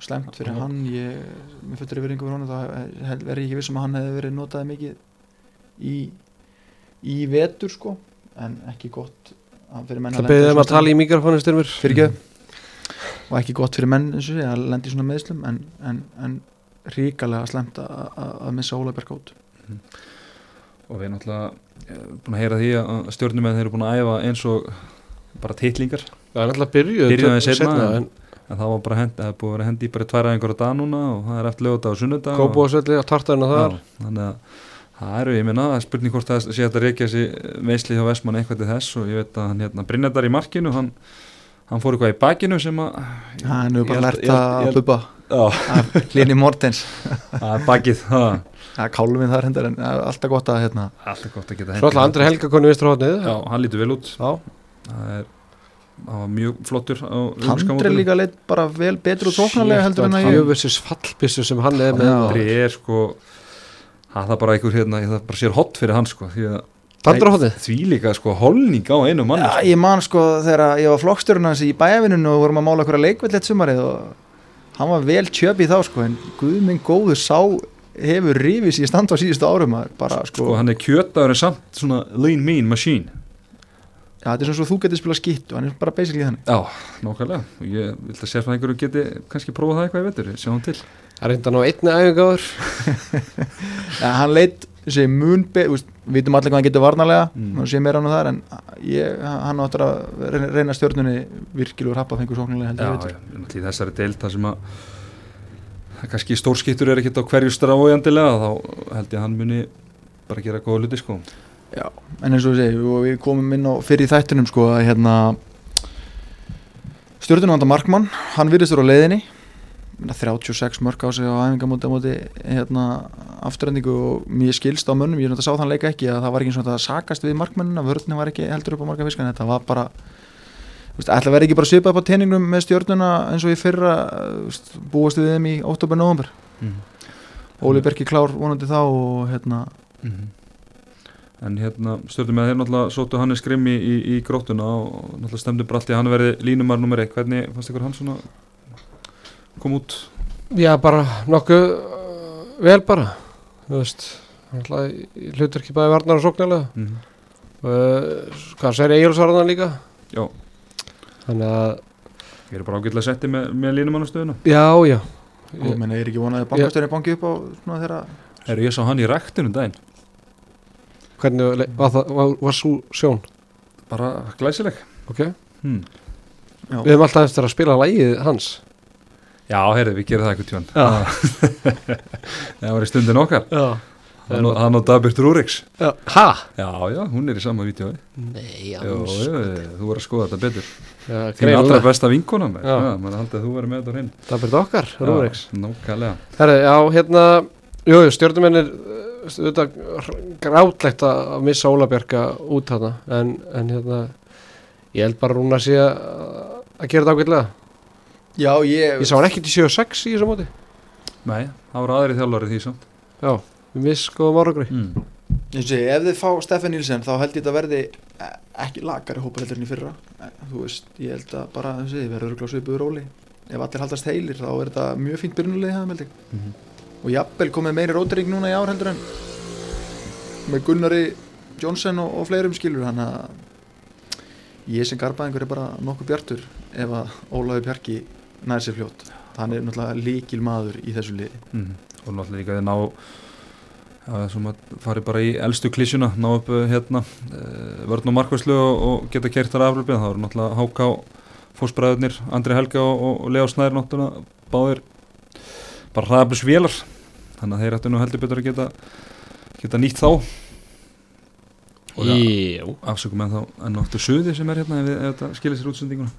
Speaker 2: slemt fyrir hann. Ég, mér fyrir yfiringu fyrir honum þá hef- verð ég ekki vissum að hann hefði verið notaði mikið í, í vetur sko. En ekki gott
Speaker 3: það beðið um að tala í mikrofónu styrmur
Speaker 2: fyrir og ekki gott fyrir menn eins og sé að lendi svona meðslum en, en, en ríkalega slemt að, að, að missa Óla Berg át
Speaker 1: og við erum náttúrulega eh, búin að heyra því að stjórnum þeir eru búin að æfa eins og bara titlingar.
Speaker 3: Það er náttúrulega byrjuð
Speaker 1: Byrjuðu seinna,
Speaker 3: seinna,
Speaker 1: en- en það var bara hend, það er búið að vera hendi í bara tvær aðeingar á dag núna og það er eftir lögða og sunnudag og-
Speaker 3: Kópúasvelli og tartarinn og þar.
Speaker 1: Þannig að það eru, ég minna, það spurning hvort það sé að reykja þessi meisli hjá Vestmann eitthvað til þess og ég veit að hann hérna Brynjardar í markinu, hann, hann fór eitthvað í bakinu sem að
Speaker 2: hann hefur bara lært að af Hlini Mortens.
Speaker 1: Það er bakið, það
Speaker 2: það er káluminn þar hendar en það er alltaf gott að hérna.
Speaker 1: Alltaf gott að geta
Speaker 3: Svo alltaf Andri Helga koni vinstra hóðnið
Speaker 1: Já, hann lítur vel út.
Speaker 3: Já,
Speaker 1: það er hann var mjög flottur á
Speaker 2: Handri
Speaker 1: umskamótinu.
Speaker 2: líka leitt bara vel betur og tóknarlega heldur en að ég
Speaker 1: það er bara einhver hérna, ég það bara sér hot fyrir hann sko því að því líka sko holning á einu manni
Speaker 2: Já,
Speaker 1: sko.
Speaker 2: ég man sko þegar ég var flokkstjórun hans í bæjavinunu og vorum að mála okkur að leikveld eitt sumarið og hann var vel tjöpi þá sko en guð minn góður sá hefur rifið sér standa á síðustu árum að bara sko,
Speaker 1: sko hann er kjötaður en samt svona lean mean machine.
Speaker 2: Já, þetta er svona svo þú getur spila skitt og hann er bara basically þannig.
Speaker 1: Já, nákvæmlega. Og ég vil að sérfæðingur geti kannski prófa það eitthvað í vetur, sjáum til
Speaker 3: Það er reynda nú einni æfingáður
Speaker 2: hann leitt þessi mun við vitum allir hvað hann getur varnarlega
Speaker 1: Mm.
Speaker 2: og sé meira hann þar en ég, hann áttur að reyna, stjórnunni virkilegur happa fengur sóknulega
Speaker 1: þessari deild það sem að að kannski stórskiptur er ekkert á hverju strájandilega þá held ég að hann muni bara gera góða hluti sko.
Speaker 2: Já, en eins og segjum, og við komum inn á fyrir í þættunum sko að hérna stjórnunvanda Markmann, hann virðist vera á leiðinni 36 mörg á sig á æfingamóti á móti hérna afturrendingu og mér skilst á mönnum, ég náttúrulega sá þann leika ekki að það var ekki svona að sakast við markmennina, vörðni var ekki heldur upp á marga fiskan, þetta var bara ætla að vera ekki bara svipað upp á teiningnum með stjórnuna eins og ég fyrra veist, búast við þeim í óttúber-nóvember
Speaker 1: mm.
Speaker 2: Óli Berki klár vonandi þá og hérna
Speaker 1: Mhm. En hérna stjórnum með þeir náttúrulega sóttu hann í skrimmi í, í grótuna og náttúrulega stemdu bara allt í að hann verði línumar nummer 1 hvernig fannst ykkur hann svona kom út?
Speaker 3: Já, bara nokkuð uh, vel bara. Þú veist hlutur ekki bæði varnar og sóknarlega
Speaker 1: mm.
Speaker 3: uh, Hvað sér Egilsvarðan líka.
Speaker 1: Já,
Speaker 3: Þannig að,
Speaker 1: ég er bara ágætlega setti með, með línumannastöðuna
Speaker 3: já, já.
Speaker 2: Og menn er ekki vonað að bankastöðin banki upp á svona þeirra
Speaker 1: Er ég sá hann í ræktinu um daginn.
Speaker 3: Hvernig var, það, var, var svo sjón?
Speaker 1: Bara glæsileg.
Speaker 3: Ok,
Speaker 1: hmm.
Speaker 2: Já.
Speaker 3: við höfum alltaf eftir að spila lægið hans
Speaker 1: Já, heyrðu, við gerum það eitthvað tjón
Speaker 3: Já.
Speaker 1: Það var í stundin okkar.
Speaker 3: Já,
Speaker 1: Hann og- og Dabir Rúriks.
Speaker 3: Já. ha?
Speaker 1: Já, já, hún er í sama vídeo
Speaker 3: nei,
Speaker 1: Jú, jú, þú voru að skoða þetta betur.
Speaker 3: Já,
Speaker 1: Þín allra
Speaker 3: greinilega,
Speaker 1: besta vinkona með
Speaker 3: Já.
Speaker 1: Já, maður haldið að þú verið með þetta á hreinu.
Speaker 3: Það byrði okkar, Rúriks.
Speaker 1: Já, Nákvæmlega.
Speaker 3: Herri, já, hérna, jú, jú, stjórnumennir auðvitað grátlegt að að missa Ólabjörga út þarna en, en hérna ég held bara Rúnar sé að að gera þetta ágætlega
Speaker 2: Já, ég,
Speaker 3: ég sá hann ekkert í 7-6 í þessu móti.
Speaker 1: Nei, það voru aðri þjálfari því samt.
Speaker 3: Já, við miss góðum árangri
Speaker 1: mm.
Speaker 2: ég sé, ef þið fá Stefan Nílsen þá held ég þetta verði eh, ekki lagari hópar heldur enn í fyrra. Eh, þú veist, ég held að bara þessi, verður örugglega á svipuðu róli. Ef allir haldast heilir þá er þetta mjög fínt byrjunulegi það held ég.
Speaker 1: Mhm.
Speaker 2: og jafnvel komið meiri rótering núna í ár heldur en með Gunnari Jónsson og, og fleirum skilur hann að ég sem garbaðingur er bara nokkuð bjartur ef að Ólaður Bjarki nær sér fljótt. Hann er náttúrulega líkil maður í þessu liði.
Speaker 1: Mm. Og náttúrulega líka þið ná að fari bara í elstu klísjuna ná upp uh, hérna uh, vörn og markvæslu og, og geta kert þar aflöfið það voru náttúrulega Háká fósbræðurnir, Andri Helga og, og, og Leo Snær náttúrulega báðir bara hraðablis vélar þannig að þeir ættu nú heldur betur að geta geta nýtt þá. Og
Speaker 3: Jú.
Speaker 1: afsökum en þá enn áttur suði sem er hérna ef, við- ef þetta skilir sér útsendinguna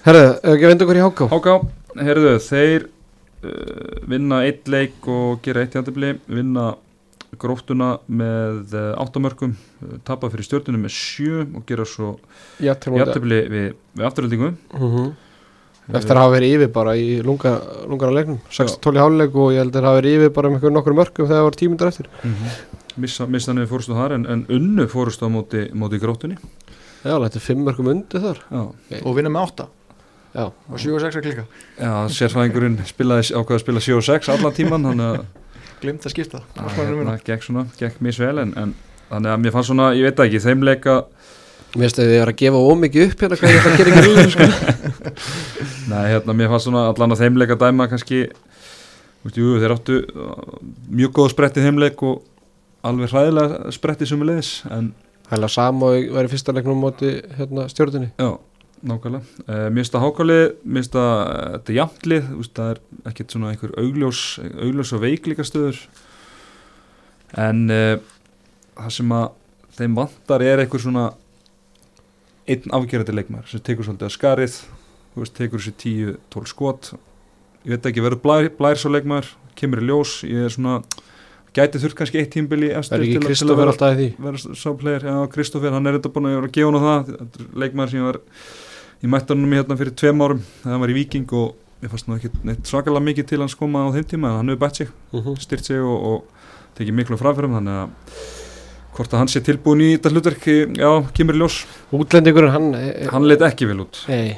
Speaker 3: Ef ekki að vinda okkur í Háká.
Speaker 1: Háká, heyrðu, þeir uh, vinna eitt leik og gera eitt jæntibli, vinna gróftuna með uh, áttamörkum, uh, tapa fyrir stjórnunum með sjö og gera svo jæntibli við, við afturöldingu.
Speaker 3: Mhm. Eftir að hafa verið yfir bara í lunga, lungana leiknum. 6-12 í háluleik og ég held að hafa verið yfir bara með nokkur mörgum þegar það var tímundar eftir.
Speaker 1: Mm -hmm. Missa, missa niður fórustu þar en, en unnu fórustu á móti, móti gróttunni.
Speaker 3: Já, þetta er 5 mörgum undir þar.
Speaker 1: Já,
Speaker 2: og vinna með 8
Speaker 3: Já,
Speaker 2: og 7 og 6 að klika
Speaker 1: Já sérfæðingurinn spilaði ákveða að spila 7 og 6 allan tíman, þannig að
Speaker 2: glimt að skipta.
Speaker 1: Að hérna, gekk svona, gekk misvel en, en þannig að mér fannst svona, ég veit það ekki, þeim leika
Speaker 3: mér finnst að þið er að gefa ómikið upp hérna hvað ég ætla að gera ekki alveg sko.
Speaker 1: Nei, hérna, mér fannst svona allan að þeimleika dæma kannski veist, jú, þeir áttu uh, mjög góð spretti þeimleik og alveg hræðilega spretti sem er leiðis en
Speaker 3: Hæla Samo var í fyrsta leiknum á móti hérna, stjórnunni
Speaker 1: já, nákvæmlega. Uh, Mér finnst það hákálið, mér finnst það uh, þetta er veist, það er ekkert svona einhver augljós, augljós og veikleika stöður. En uh, það sem að þeim vantar er einhver svona einn afgerandi leikmar sem tekur svolítið að skarið veist, tekur þessi 10-12 skot. Ég veit ekki, verður blær, blær svo leikmar kemur í ljós, ég er svona gæti þurft kannski eitt tímbili
Speaker 3: Það er ekki Kristoffer alltaf í því?
Speaker 1: Kristoffer, hann er þetta búin að gefa hann á það, þetta er leikmaður sem ég var í mættanum hérna fyrir tveim árum þegar hann var í Viking og ég fannst nú ekki neitt svakalega mikið til hans koma á þeim tíma en hann hefur bætt sig,
Speaker 3: Mhm.
Speaker 1: styrt sig og, og tekið miklu framfyrum þannig að hvort að hann sé tilbúin í þetta hlutverk já, kemur í ljós,
Speaker 3: Útlendingurinn, hann eh,
Speaker 1: hann leit ekki vel út.
Speaker 3: Nei,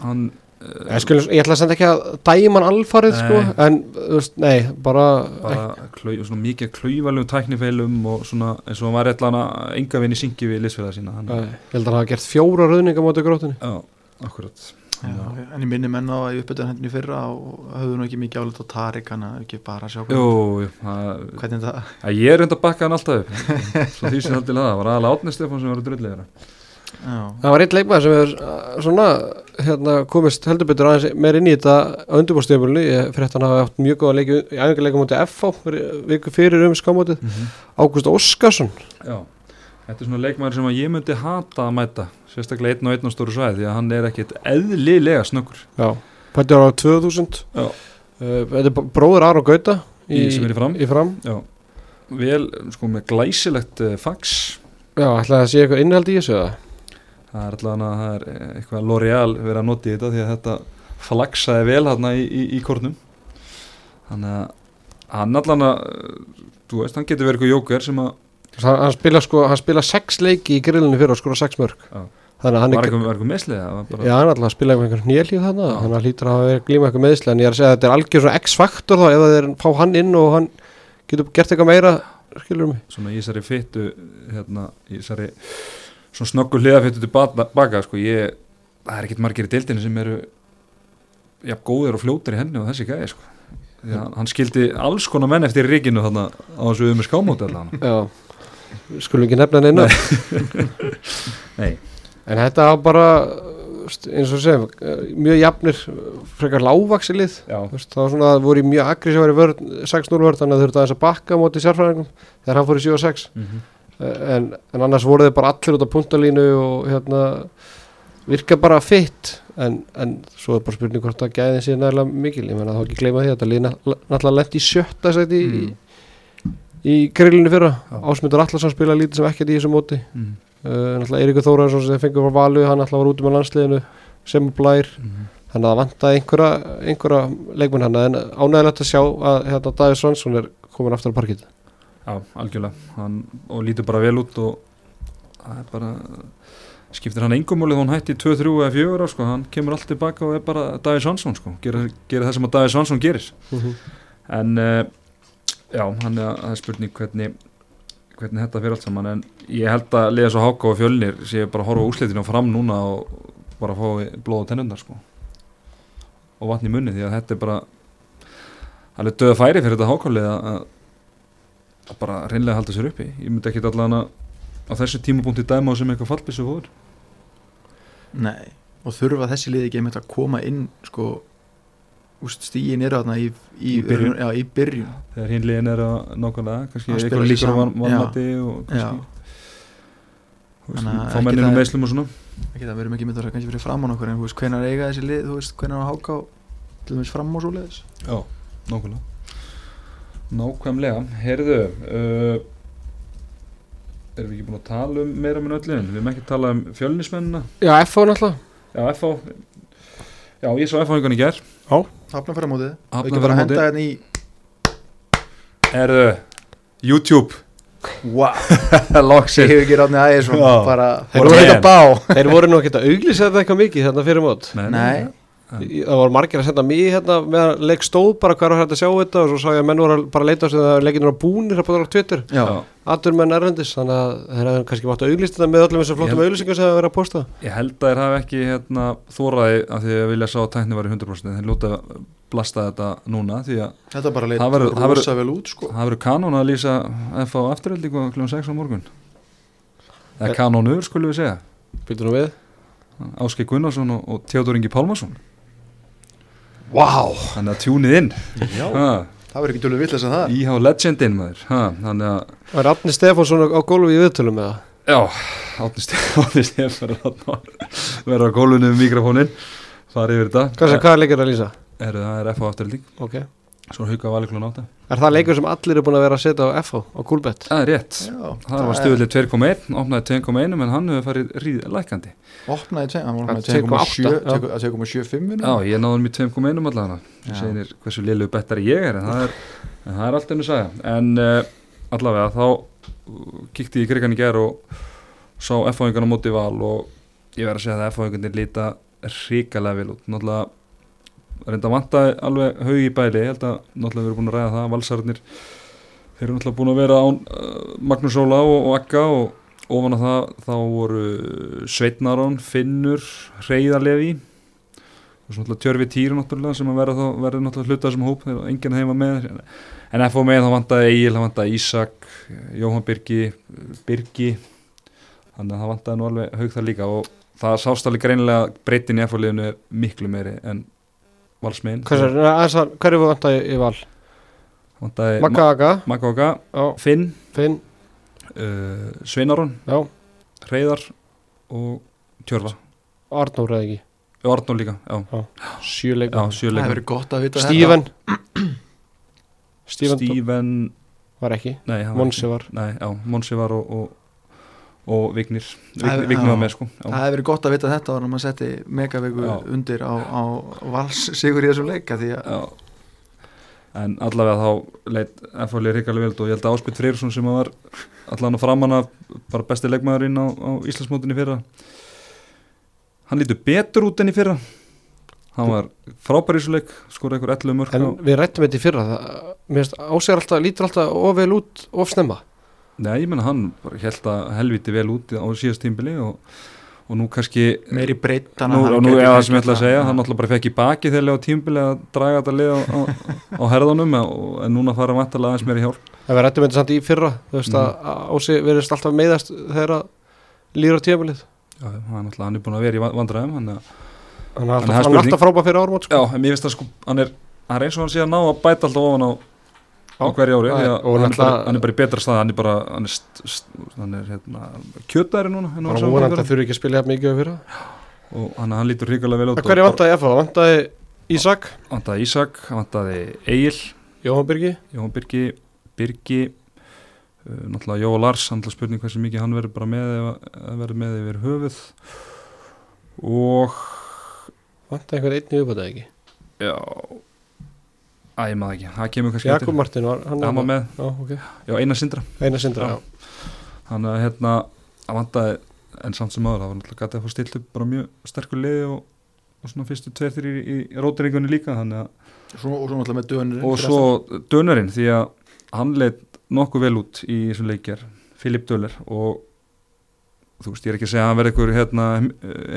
Speaker 1: hann
Speaker 3: ég, skil, ég ætla að senda ekki að dæma hann alfarið
Speaker 1: Nei.
Speaker 3: sko, en veist, nei, bara,
Speaker 1: bara klau, svona mikið klauvalum tæknifeilum og svona eins og hann var eitthvað enga vinni syngi við liðsfélag sína hann,
Speaker 3: ég held að hann hafa gert fjóra rauðninga móti grótunni
Speaker 1: já, akkurat.
Speaker 2: Já, en ég minni menn á að ég uppbyttu hendinu fyrra og höfðu nú ekki mikið álut á Tarik hann að ekki bara sjá
Speaker 1: Jú,
Speaker 2: hvernig það
Speaker 1: að ég er reynd að bakka hann alltaf upp. Svo því sem haldið það, það var aðalega Átni Stefán sem var
Speaker 2: Já,
Speaker 3: Það var einn leikmaður sem er uh, svona hérna, komist heldur betur aðeins meir inn í þetta á undirbúrstöfumulni ég fyrir þetta hann hafa átt mjög góða leiki í æfingarleikum mútið FH fyrir- viku fyrir um skámótið Ágúst Óskarsson.
Speaker 1: Já, þetta er svona leikmaður sem að ég myndi hata að mæta sérstaklega einn og einn á stóru svæði því að hann er ekkit eðlilega snöggur
Speaker 3: Já, pættur á 2000
Speaker 1: Já.
Speaker 3: uh, Þetta er bróður Aron Gauta
Speaker 1: Í- sem er í Fram.
Speaker 3: í fram.
Speaker 1: Vel, sko með glæsilegt uh, fax
Speaker 3: Já, ætlaði að sé eitthvað innhald í þessu eða?
Speaker 1: það er allavega að það er eh, eitthvað L'Oreal verið að nota í þetta því að þetta flagsaði vel hérna í, í, í kornum þannig að hann allavega þú veist, hann getur verið eitthvað jóker sem að
Speaker 3: hann, hann spila sko, hann spila sex leiki í grillinu fyrir og skora sex mörg
Speaker 1: Já.
Speaker 3: Að hann
Speaker 1: var eitthvað, bara,
Speaker 3: Já, hann ætlaði að spila með einhvern
Speaker 1: Já.
Speaker 3: þannig að hann hlýtur að glíma eitthvað meðsli en ég er að segja að þetta er algjör svona X-faktor þá ef það er fá hann inn og hann getur gert eitthvað meira skilur mig.
Speaker 1: Svona í þessari fyttu hérna, í þessari svona snöggu hliðafyttu til bata- baka sko, ég, það er ekkit margir í deildinu sem eru já, góðir og fljótir í henni og þessi gæði sko. Að hann skildi alls konar menn eftir ríkinu þarna á þessu um skámóti
Speaker 3: Já, skulum ekki nefna neina.
Speaker 1: Nei,
Speaker 3: en þetta var bara eins og segjum, mjög jafnir frekar lágvaksi lið. Veist, það var svona, voru í mjög aggressívar í vörð 6-0 vörð, þannig að þurftu aðeins að bakka á móti sérfræðingum þegar hann fór í 7-6
Speaker 1: mhm,
Speaker 3: en, en annars voru þeir bara allir út á puntalínu og hérna virka bara fitt en, en svo er bara spurning hvort það gæði sér nægilega mikil, ég menna þá ekki gleyma því að þetta lið náttúrulega í sjötta sæti í, í grillinu fyrra.
Speaker 1: Já.
Speaker 3: Ásmundur Allarsson spila lítið sem ekkert í þessu móti. Uh, náttúrulega Eiríkur Þóraðarsson sem fengur frá Valu, hann náttúrulega var út með landsliðinu sem blær,
Speaker 1: mhm.
Speaker 3: þannig að það vantaði einhverja, einhverja leikmenn hann en ánægilegt að sjá að hérna, Davíð Svansson er komin aftur á parkið.
Speaker 1: Já, algjörlega. Hann, og lítur bara vel út og það er bara skiptir hann engum málið þó hann hætti 2, 3 eða 4 á sko, hann kemur allt tilbaka og er bara Davíð Svansson sko, gerir, gerir það sem að Davíð Svansson gerir. En uh, já, hann er, er spurning hvernig hvernig þetta fyrir allt saman en ég held að liða svo háka og fjölnir sé bara að horfa á úsleitinu fram núna og bara fá blóð og tennundar sko. Og vatn í munni því að þetta er bara alveg döða færi fyrir þetta hákálið að, að bara reynlega halda sér uppi. Ég myndi ekki allan að á þessu tímapunkti dæma á sem eitthvað fallbissu fóður
Speaker 2: Nei, og þurfa þessi liði ekki að koma inn sko stíin eru þarna í, í,
Speaker 1: Í byrjun.
Speaker 2: já, í byrjun.
Speaker 1: Þegar hinn liðin er að nákvæmlega kannski
Speaker 2: Að
Speaker 1: eitthvað
Speaker 2: sig
Speaker 1: líkur á
Speaker 2: saman,
Speaker 1: van- vanmati og
Speaker 2: Já. að
Speaker 1: svona
Speaker 2: ekki það, við erum ekki með það kannski fyrir fram á nokkur en þú veist, hvenær eiga þessi lið, þú veist, hvenær að háka á til dæmis fram og svo liðis
Speaker 1: já, nákvæmlega. Nákvæmlega, heyrðu uh, erum við ekki búin að tala um meira með öllin, við erum ekki að tala um fjölnismennina.
Speaker 3: Já, FH náttúrulega.
Speaker 1: Já, FH já, ég sá FH einhvern í ger
Speaker 2: Hafnafæra mótið, ekki bara að henda hérna í
Speaker 1: Herðu, YouTube.
Speaker 2: Wow,
Speaker 1: Loksinn
Speaker 2: ég hef ekki ráðni aðeins bara,
Speaker 3: Þeir
Speaker 2: voru
Speaker 3: voru
Speaker 2: þetta bá.
Speaker 3: Þeir voru nú ekki að auglýsa þetta eitthvað mikið þarna fyrir mót.
Speaker 2: Nei.
Speaker 3: Það voru margir að senda mig hérna meðan leik stóð bara hver var hægt að sjá þetta? Og svo sá ég að menn voru að bara að leita á sig þegar leikinu var búnir að búið á Twitter.
Speaker 2: Já,
Speaker 3: Atur menn erlendis þannig að þeir hefðu kannski mátt að auglýsta þetta með öllum þessar flottum auglýsingum sem það verið að posta.
Speaker 1: Ég held að þeir hafi ekki hérna, þóraði að því að vilja sá að tækni var í 100% en þeir lúta að blasta þetta núna því að
Speaker 2: þetta bara leit
Speaker 1: Það verður- það
Speaker 2: rosa vel út sko.
Speaker 1: það verður kanón að lýsa F á afturöldingu kl. 6 á morgun. Eða kanónur skulum við segja.
Speaker 3: Býtur nú við.
Speaker 1: Áskei Gunnarsson og, og Theodor Ingi Pálmarsson
Speaker 3: Vá.
Speaker 1: Þannig að tjúnið inn.
Speaker 2: Já,
Speaker 1: ha,
Speaker 2: það verður ekki tölur vitlega sem það.
Speaker 1: Íhá legendin maður. Ha, þannig að
Speaker 3: Það er Átni Stefánsson á gólfi í viðtölum með það
Speaker 1: Já, Átni Stefán verður á gólunum um mikrofónin fara yfir þetta.
Speaker 3: Hvað, sem, hvað er leikir að lýsa?
Speaker 1: er, Það er F á afturölding
Speaker 3: Ok
Speaker 1: Svo hauka vali klun átta.
Speaker 3: Er það leikur sem allir eru búin að vera að setja á FH á Coolbet?
Speaker 1: Það er rétt.
Speaker 2: Já,
Speaker 1: Það var stuðlið 2,1, opnaði 2,1 en hann hefur farið ríð lækandi
Speaker 2: opnaði tveim, hann var
Speaker 3: Það
Speaker 2: opnaði
Speaker 3: er 2,8,
Speaker 2: 2,7 2,75
Speaker 1: Já, ég náði hann í 2,1 allavega. Það segir hversu liðlu bettari ég er en það er, en það er allt ennum saga. En uh, allavega þá uh, kíkti ég í krigan í ger og sá F-fáingarna móti val og ég verð að segja að F-fáingarnir líta ríkalega vel út. Náttúrulega reynda vantaði alveg haug í bæli. Ég held að náttúrulega við erum búin að ræða það valsarnir þeir eru náttúrulega búin að vera án uh, Magnús Óla og, og Akka og ofan að það þá voru Sveitnarón, Finnur Reyðarlefi og svo náttúrulega Tjörfi Týru náttúrulega sem að verða þá verður náttúrulega hluta þessum hóp. Þegar enginn heima með. En FO með þá vantaði Egil, þá vantaði Ísak Jóhann Birgi Birgi. Þannig að það vantaði nú alveg haug það líka og það sást alveg greinilega breytin í FO liðinu miklu meiri en valsmiðin
Speaker 3: Hvað er það? Hvað er það vant að í val?
Speaker 1: vantaði
Speaker 3: Magga Aga
Speaker 1: Finn.
Speaker 3: Finn.
Speaker 1: Uh, Sveinaron,
Speaker 3: Já,
Speaker 1: Reyðar og Tjörfa
Speaker 3: Arnór eða ekki?
Speaker 1: Arnó líka, já, já. Sjöleika
Speaker 2: hefur verið gott að vita
Speaker 3: Stíven Stíven var ekki?
Speaker 1: Nei hann var
Speaker 3: Monsi var.
Speaker 1: Nei, já, Monsi var og, og, og Vignir
Speaker 2: Það-
Speaker 1: Vignir, Vignir var
Speaker 2: já.
Speaker 1: með sko
Speaker 2: það
Speaker 1: já.
Speaker 2: hefur verið gott að vita þetta þannig að maður setti megavíku
Speaker 1: Já.
Speaker 2: undir á, á vals sigur í þessum leika því að
Speaker 1: Já. En allavega þá leit FHL ríkalega vel og ég held að Áspytt Freyrsson sem var allavega framan af bara besti leikmaðurinn á, á Íslandsmótinni fyrra hann lítur betur út enn í fyrra hann var frábær í þessu leik skor eitthvað 11 mörg
Speaker 3: En við rættum þetta í fyrra það, Mér finnst ásæður alltaf, lítur alltaf of vel út of snemma
Speaker 1: Nei, ég menna hann held að helviti vel út á síðast tímbili og, og nú kannski
Speaker 2: meiri breytt
Speaker 1: nú, og nú er það sem ég ætla að segja hann náttúrulega bara fekk í baki þegar á tímbili að draga þetta lið á, á, á herðunum og- en núna fara vantarlega aðeins meiri hjálp.
Speaker 3: Það var rættum þetta samt í fyrra Þú veist
Speaker 1: Mhm.
Speaker 3: að Ási verðist alltaf meiðast þegar að líður á tímabilið.
Speaker 1: Já, hann, er náttúrulega- hann er búin að vera í va- vandræðum hann, er-
Speaker 3: Hann alltaf, hann alltaf frábæð fyrir ármót
Speaker 1: já,
Speaker 3: sko.
Speaker 1: en mér finnst það sko hann er, hann er eins og hann sé að ná að bæta alltaf ofan á á hverju ári að
Speaker 3: og
Speaker 1: hann, er
Speaker 3: náttúrulega-
Speaker 1: hann er bara í betra stað hann er bara hann er, hann er hérna, kjötæri núna en hann
Speaker 3: að þurfi ekki að spila jafn mikið fyrir
Speaker 1: og hann, hann lítur hrikalega vel út
Speaker 3: Hverju
Speaker 1: og
Speaker 3: vantaði FH? Vantaði Ísak,
Speaker 1: vantaði Ísak, vantaði Egil
Speaker 3: Jóhann Birgi?
Speaker 1: Jóhann Birgi, Birgi uh, náttúrulega Jó Lars, hann er spurning hversu mikið hann verður bara með að verður með yfir höfuð. Og
Speaker 3: Vantaði einhvern einn í uppbætaði ekki?
Speaker 1: Já Æ, ég maður ekki, það kemur kannski
Speaker 3: Jakob Martin var hann,
Speaker 1: hann var með,
Speaker 3: Já, ok.
Speaker 1: Já, eina sindra.
Speaker 3: Einar sindra,
Speaker 1: Já.
Speaker 3: já,
Speaker 1: hann að hérna, að vantaði en samt sem aður, það var náttúrulega gætið að fá stilt upp bara mjög sterkur liði og, og svona fyrstu tveir þrjir í, í rótiringunni líka þannig að,
Speaker 2: svo, og svo náttúrulega með dönur
Speaker 1: og svo Dönarinn, því að hann leitt nokkuð vel út í þessum leikjar Filip Döler og þú veist, ég er ekki að segja að hann verði einhver, hérna,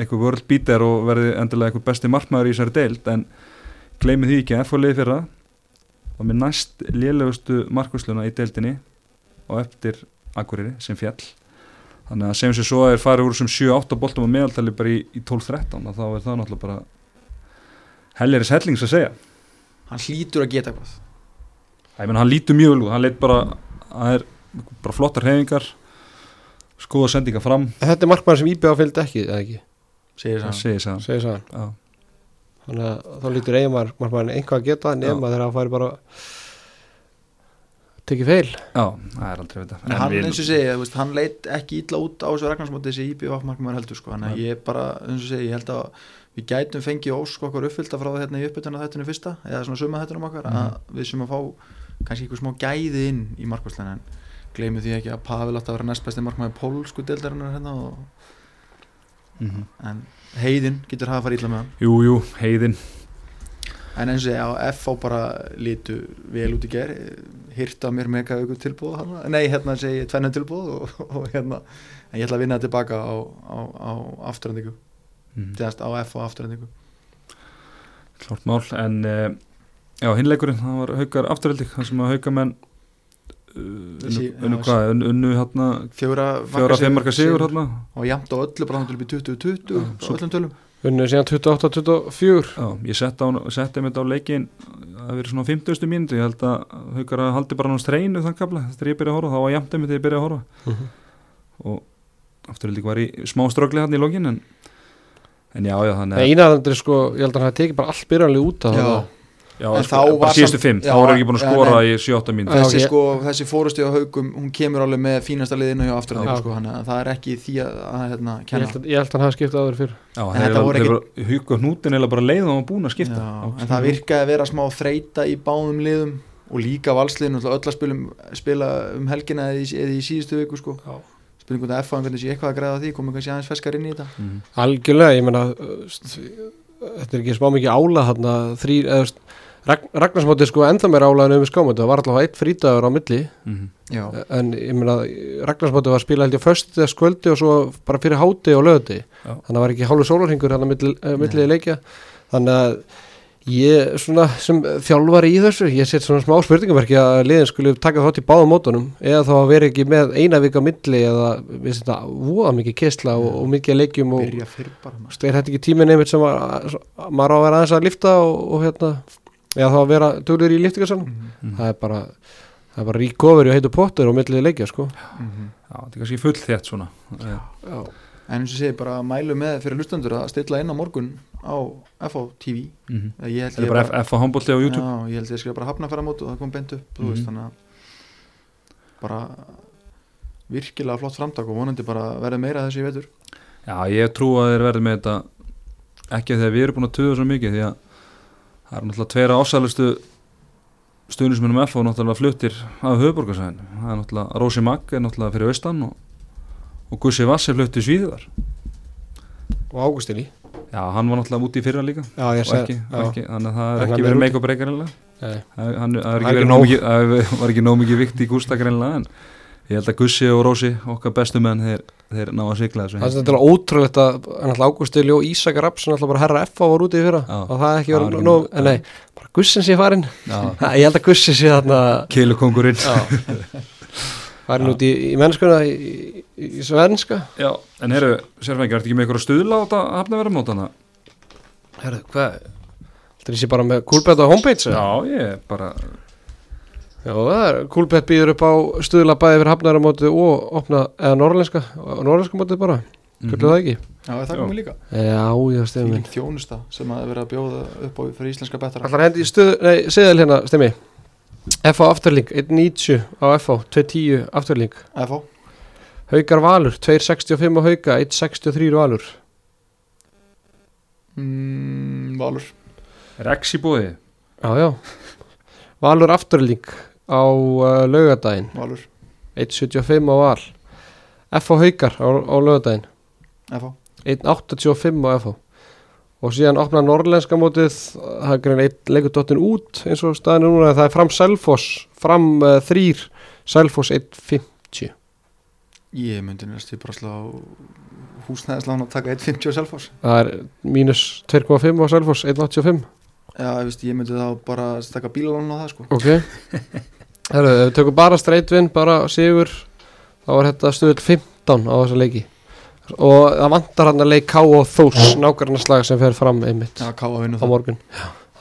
Speaker 1: einhver world beater og verði endilega einhver besti markmaður í þessari deild en gleymi því ekki að FH liði fyrra og með næst lélegustu markvæsluna í deildinni og eftir Akureyri sem fjall þannig að sem sem svo er farið úr sem 7-8 boltum og meðaltali bara í, í 12-13 og þá er það náttúrulega bara helliris hellings að segja.
Speaker 2: Hann hlýtur að geta eitthvað.
Speaker 1: Ég menn hann lítur mjög vel út, hann leit bara það er bara flottar hefingar skoða sendinga fram.
Speaker 3: Þetta er markmann sem IBA fylgdi ekki, eða ekki?
Speaker 2: Segir
Speaker 1: það
Speaker 2: það
Speaker 1: segir hann
Speaker 3: það
Speaker 1: Já.
Speaker 3: Þannig að þá lítur eigin markmann einhvað að geta nema þegar hann færi bara tekið feil
Speaker 1: Já, það er aldrei vita
Speaker 2: En hann eins og segja, veist, hann leit ekki illa út á þessu regnarsmóti þessi IBF markmaður heldur sko, þannig að ég bara, eins og segja, ég held að við gætum fengið ósk okkur uppfyllt að frá það hérna í uppbytuna þættinu fyrsta, eða svona suma þættunum okkar
Speaker 1: Mhm.
Speaker 2: að við sem að fá kannski einhver smá gæði inn í markværsleina en gleymum því ekki að Pavel átti að vera næst besti markmaður pólsku deildarinnar hérna og,
Speaker 1: Mhm.
Speaker 2: en heiðin getur hafa að fara illa með hann.
Speaker 1: Jú, jú, heiðin.
Speaker 2: En eins og segja, á F á bara lítu vel út í ger hýrta mér mega aukur tilbúð hana. nei, hérna segi ég tvennu tilbúð og, og hérna, en ég ætla að vinna það tilbaka á, á, á afturhendingu
Speaker 1: mm.
Speaker 2: Þegar á F á afturhendingu
Speaker 1: Klart mál, en uh, já, hinleikurinn, það var haukar afturhaldig það sem að haukamenn uh, unnu, hvað, unnu, hérna
Speaker 2: fjóra,
Speaker 1: femmarka sigur. hérna?
Speaker 2: Og jæmt á öllu, bara náttúrulega upp í 20-20
Speaker 1: Já,
Speaker 2: á
Speaker 1: svo-
Speaker 2: öllum tölum.
Speaker 3: Unnu síðan 28-24
Speaker 1: Já, ég setti, setti mitt á leikin að vera svona 50. mínútu ég held að haukar að haldi bara náttúrulega streinu þann kapla þegar ég byrja að horfa, þá var jæmt einmitt þegar ég byrja að horfa.
Speaker 3: Mhm.
Speaker 1: og afturhaldig var í smá ströggli hann í lokin en, en já, já, þannig að
Speaker 3: Einarandri sko, ég held að hann hafi tekið bara allt byrjanlega út af
Speaker 2: Já. En
Speaker 1: sko,
Speaker 2: þá var
Speaker 1: síðustu fimm, þá er ekki búin að skora
Speaker 2: nei.
Speaker 1: í 7-8 mínútur
Speaker 3: Já,
Speaker 2: þessi, sko, þessi fórusti á haugum hún kemur alveg með fínasta liðinu hjá
Speaker 3: Já.
Speaker 2: sko, þannig að það er ekki því að, að hérna,
Speaker 3: Ég
Speaker 2: kenna
Speaker 3: held að, ég held að hann hafi skiptað aður fyrr
Speaker 1: Já,
Speaker 2: En þetta voru
Speaker 1: eru hugga hnútin eða bara leið og var búin að skipta
Speaker 2: Já,
Speaker 1: Á-
Speaker 2: en það virkaði að vera smá þreita í báðum liðum og líka valsliðinu öll að spilum, spila um helgina eða í, eða í síðustu viku sko.
Speaker 3: Já.
Speaker 2: spilum hvernig F-fáin hvernig sé eitthvað að græða því komum kannski aðeins feskar inn í þetta
Speaker 1: Mhm.
Speaker 3: Algjörlega, ég meina st- þetta er ekki smá mikið ála þarna þrý, eða st- Ragn, Ragnarsmóti sko ennþá meira ála en um skámöndu það var alltaf eitt frítagur á milli.
Speaker 1: Mhm.
Speaker 2: Já,
Speaker 3: en ég meina Ragnarsmóti var að spila held ég föst eða skvöldi og svo bara fyrir háti og löði þannig að það var ekki hálfur sólarhingur hann að milli, uh, milli leikja. Þannig að ég svona sem þjálfari í þessu ég set svona smá spurningamerki að liðin skulle taka þátt í báðum mótunum eða þá að vera ekki með eina vika á milli eða við þetta voða mikið kesla og, og mikið leikjum og veist, er þetta ekki tíminn einmitt sem að, maður á að vera aðeins að lifta og, og hérna, eða þá að vera duglur í liftingarsanum,
Speaker 2: Mhm,
Speaker 3: það er bara það er bara ríkofur og heitu pottur og millið leikja sko.
Speaker 2: mhm.
Speaker 1: Já, þetta er kannski full þétt svona Eh,
Speaker 3: Já,
Speaker 2: En eins og segi bara mælu með fyrir lustendur að stilla inn á morgun á FH TV
Speaker 1: mhm.
Speaker 2: ég held
Speaker 1: Það er bara F- F á YouTube
Speaker 2: Já, ég held ég skilja bara hafna færa mót og það kom beint upp þú
Speaker 1: Mhm.
Speaker 2: veist, þannig að bara virkilega flott framtak og vonandi bara verði meira af þessu í vetur
Speaker 1: Já, ég trú að þeir verði með þetta ekki að þegar við erum búin að tuða svo mikið því að það er náttúrulega tveira ásælustu stuðnismunum F og náttúrulega fluttir af höfuborgarsæðinu það er náttúrulega Rósi Magg er náttúrulega fyrir austan og, og Gussi Vass er fluttið svíðar
Speaker 3: og Águstin í
Speaker 1: Já, hann var náttúrulega úti í fyrra líka
Speaker 3: Já, ég
Speaker 1: ekki, þannig að það er ekki
Speaker 3: er
Speaker 1: verið
Speaker 3: úti.
Speaker 1: meik og breyka reynilega
Speaker 3: Nei.
Speaker 1: það er ekki verið
Speaker 3: nóg.
Speaker 1: mikið- það var ekki nóg mikið vikt í Gústa greinlega en ég held að Gussi og Rósi, okkar bestu menn þeir, þeir ná að sigla þessu.
Speaker 3: Það er þetta ótrúlegt að náttúrulega Ágústi Ljó Ísak Raps náttúrulega bara herra F á var úti í fyrra.
Speaker 1: Já.
Speaker 3: og það er ekki verið
Speaker 1: er
Speaker 3: nóg,
Speaker 1: ekki-
Speaker 3: en nei, bara Gussin sé farin
Speaker 1: Já,
Speaker 3: ég held að Gussi sé þarna
Speaker 1: keilukongurinn
Speaker 3: farin út í, í mennskuna í, í, í svenska.
Speaker 1: Já, en heyrðu, sérfæðingar, ertu ekki með ykkur að stuðla á þetta hafnaverðamótana?
Speaker 3: Herðu, hvað? Þetta er sé bara með á homepage?
Speaker 1: Já, ég er bara
Speaker 3: Já, það er Coolbet býður upp á stuðla bæði fyrir hafnaramóti og opna, eða norrlenska norrlenska mótið bara,
Speaker 1: Mhm.
Speaker 3: hvernig það ekki?
Speaker 2: Já, það komið líka.
Speaker 3: Já, já, stefið minn.
Speaker 2: Fílík þjónusta sem að vera að bjóða upp á fyrir íslenska bettara
Speaker 3: Allar hendi í stuð, nei, seðal hérna, stemmi FH afturling, 1.90 á FH 2.10 afturling
Speaker 2: FH
Speaker 3: Haukar Valur, 2.65 á Hauka 1.63 Valur.
Speaker 2: Mm, Valur.
Speaker 1: Er X í búið?
Speaker 3: Já, já. Valur afturling á uh, laugadaginn
Speaker 2: Valur.
Speaker 3: 1.75 á Val. FH Haukar á, á laugadaginn
Speaker 2: FH
Speaker 3: 1.85 á FH og síðan opna norrlenska mótið. Það er grein leikudóttin út eins og staðinu núna, það er fram Selfoss fram uh, þrýr Selfoss 1.50
Speaker 2: Ég myndi næst ég bara slá húsnæðislána að taka 1.50 á Selfoss.
Speaker 3: Það er mínus 2.5 á Selfoss 1.85
Speaker 2: Já, ég, veist, ég myndi þá bara taka bílalán á það sko.
Speaker 3: Ok. Heru, ef við tökum bara streitvinn, bara sigur þá er þetta stöðul 15 á þessa leiki. Og það vantar hann að leik K og Þós nákvæmlega sem fer fram einmitt
Speaker 2: Já,
Speaker 3: á morgun.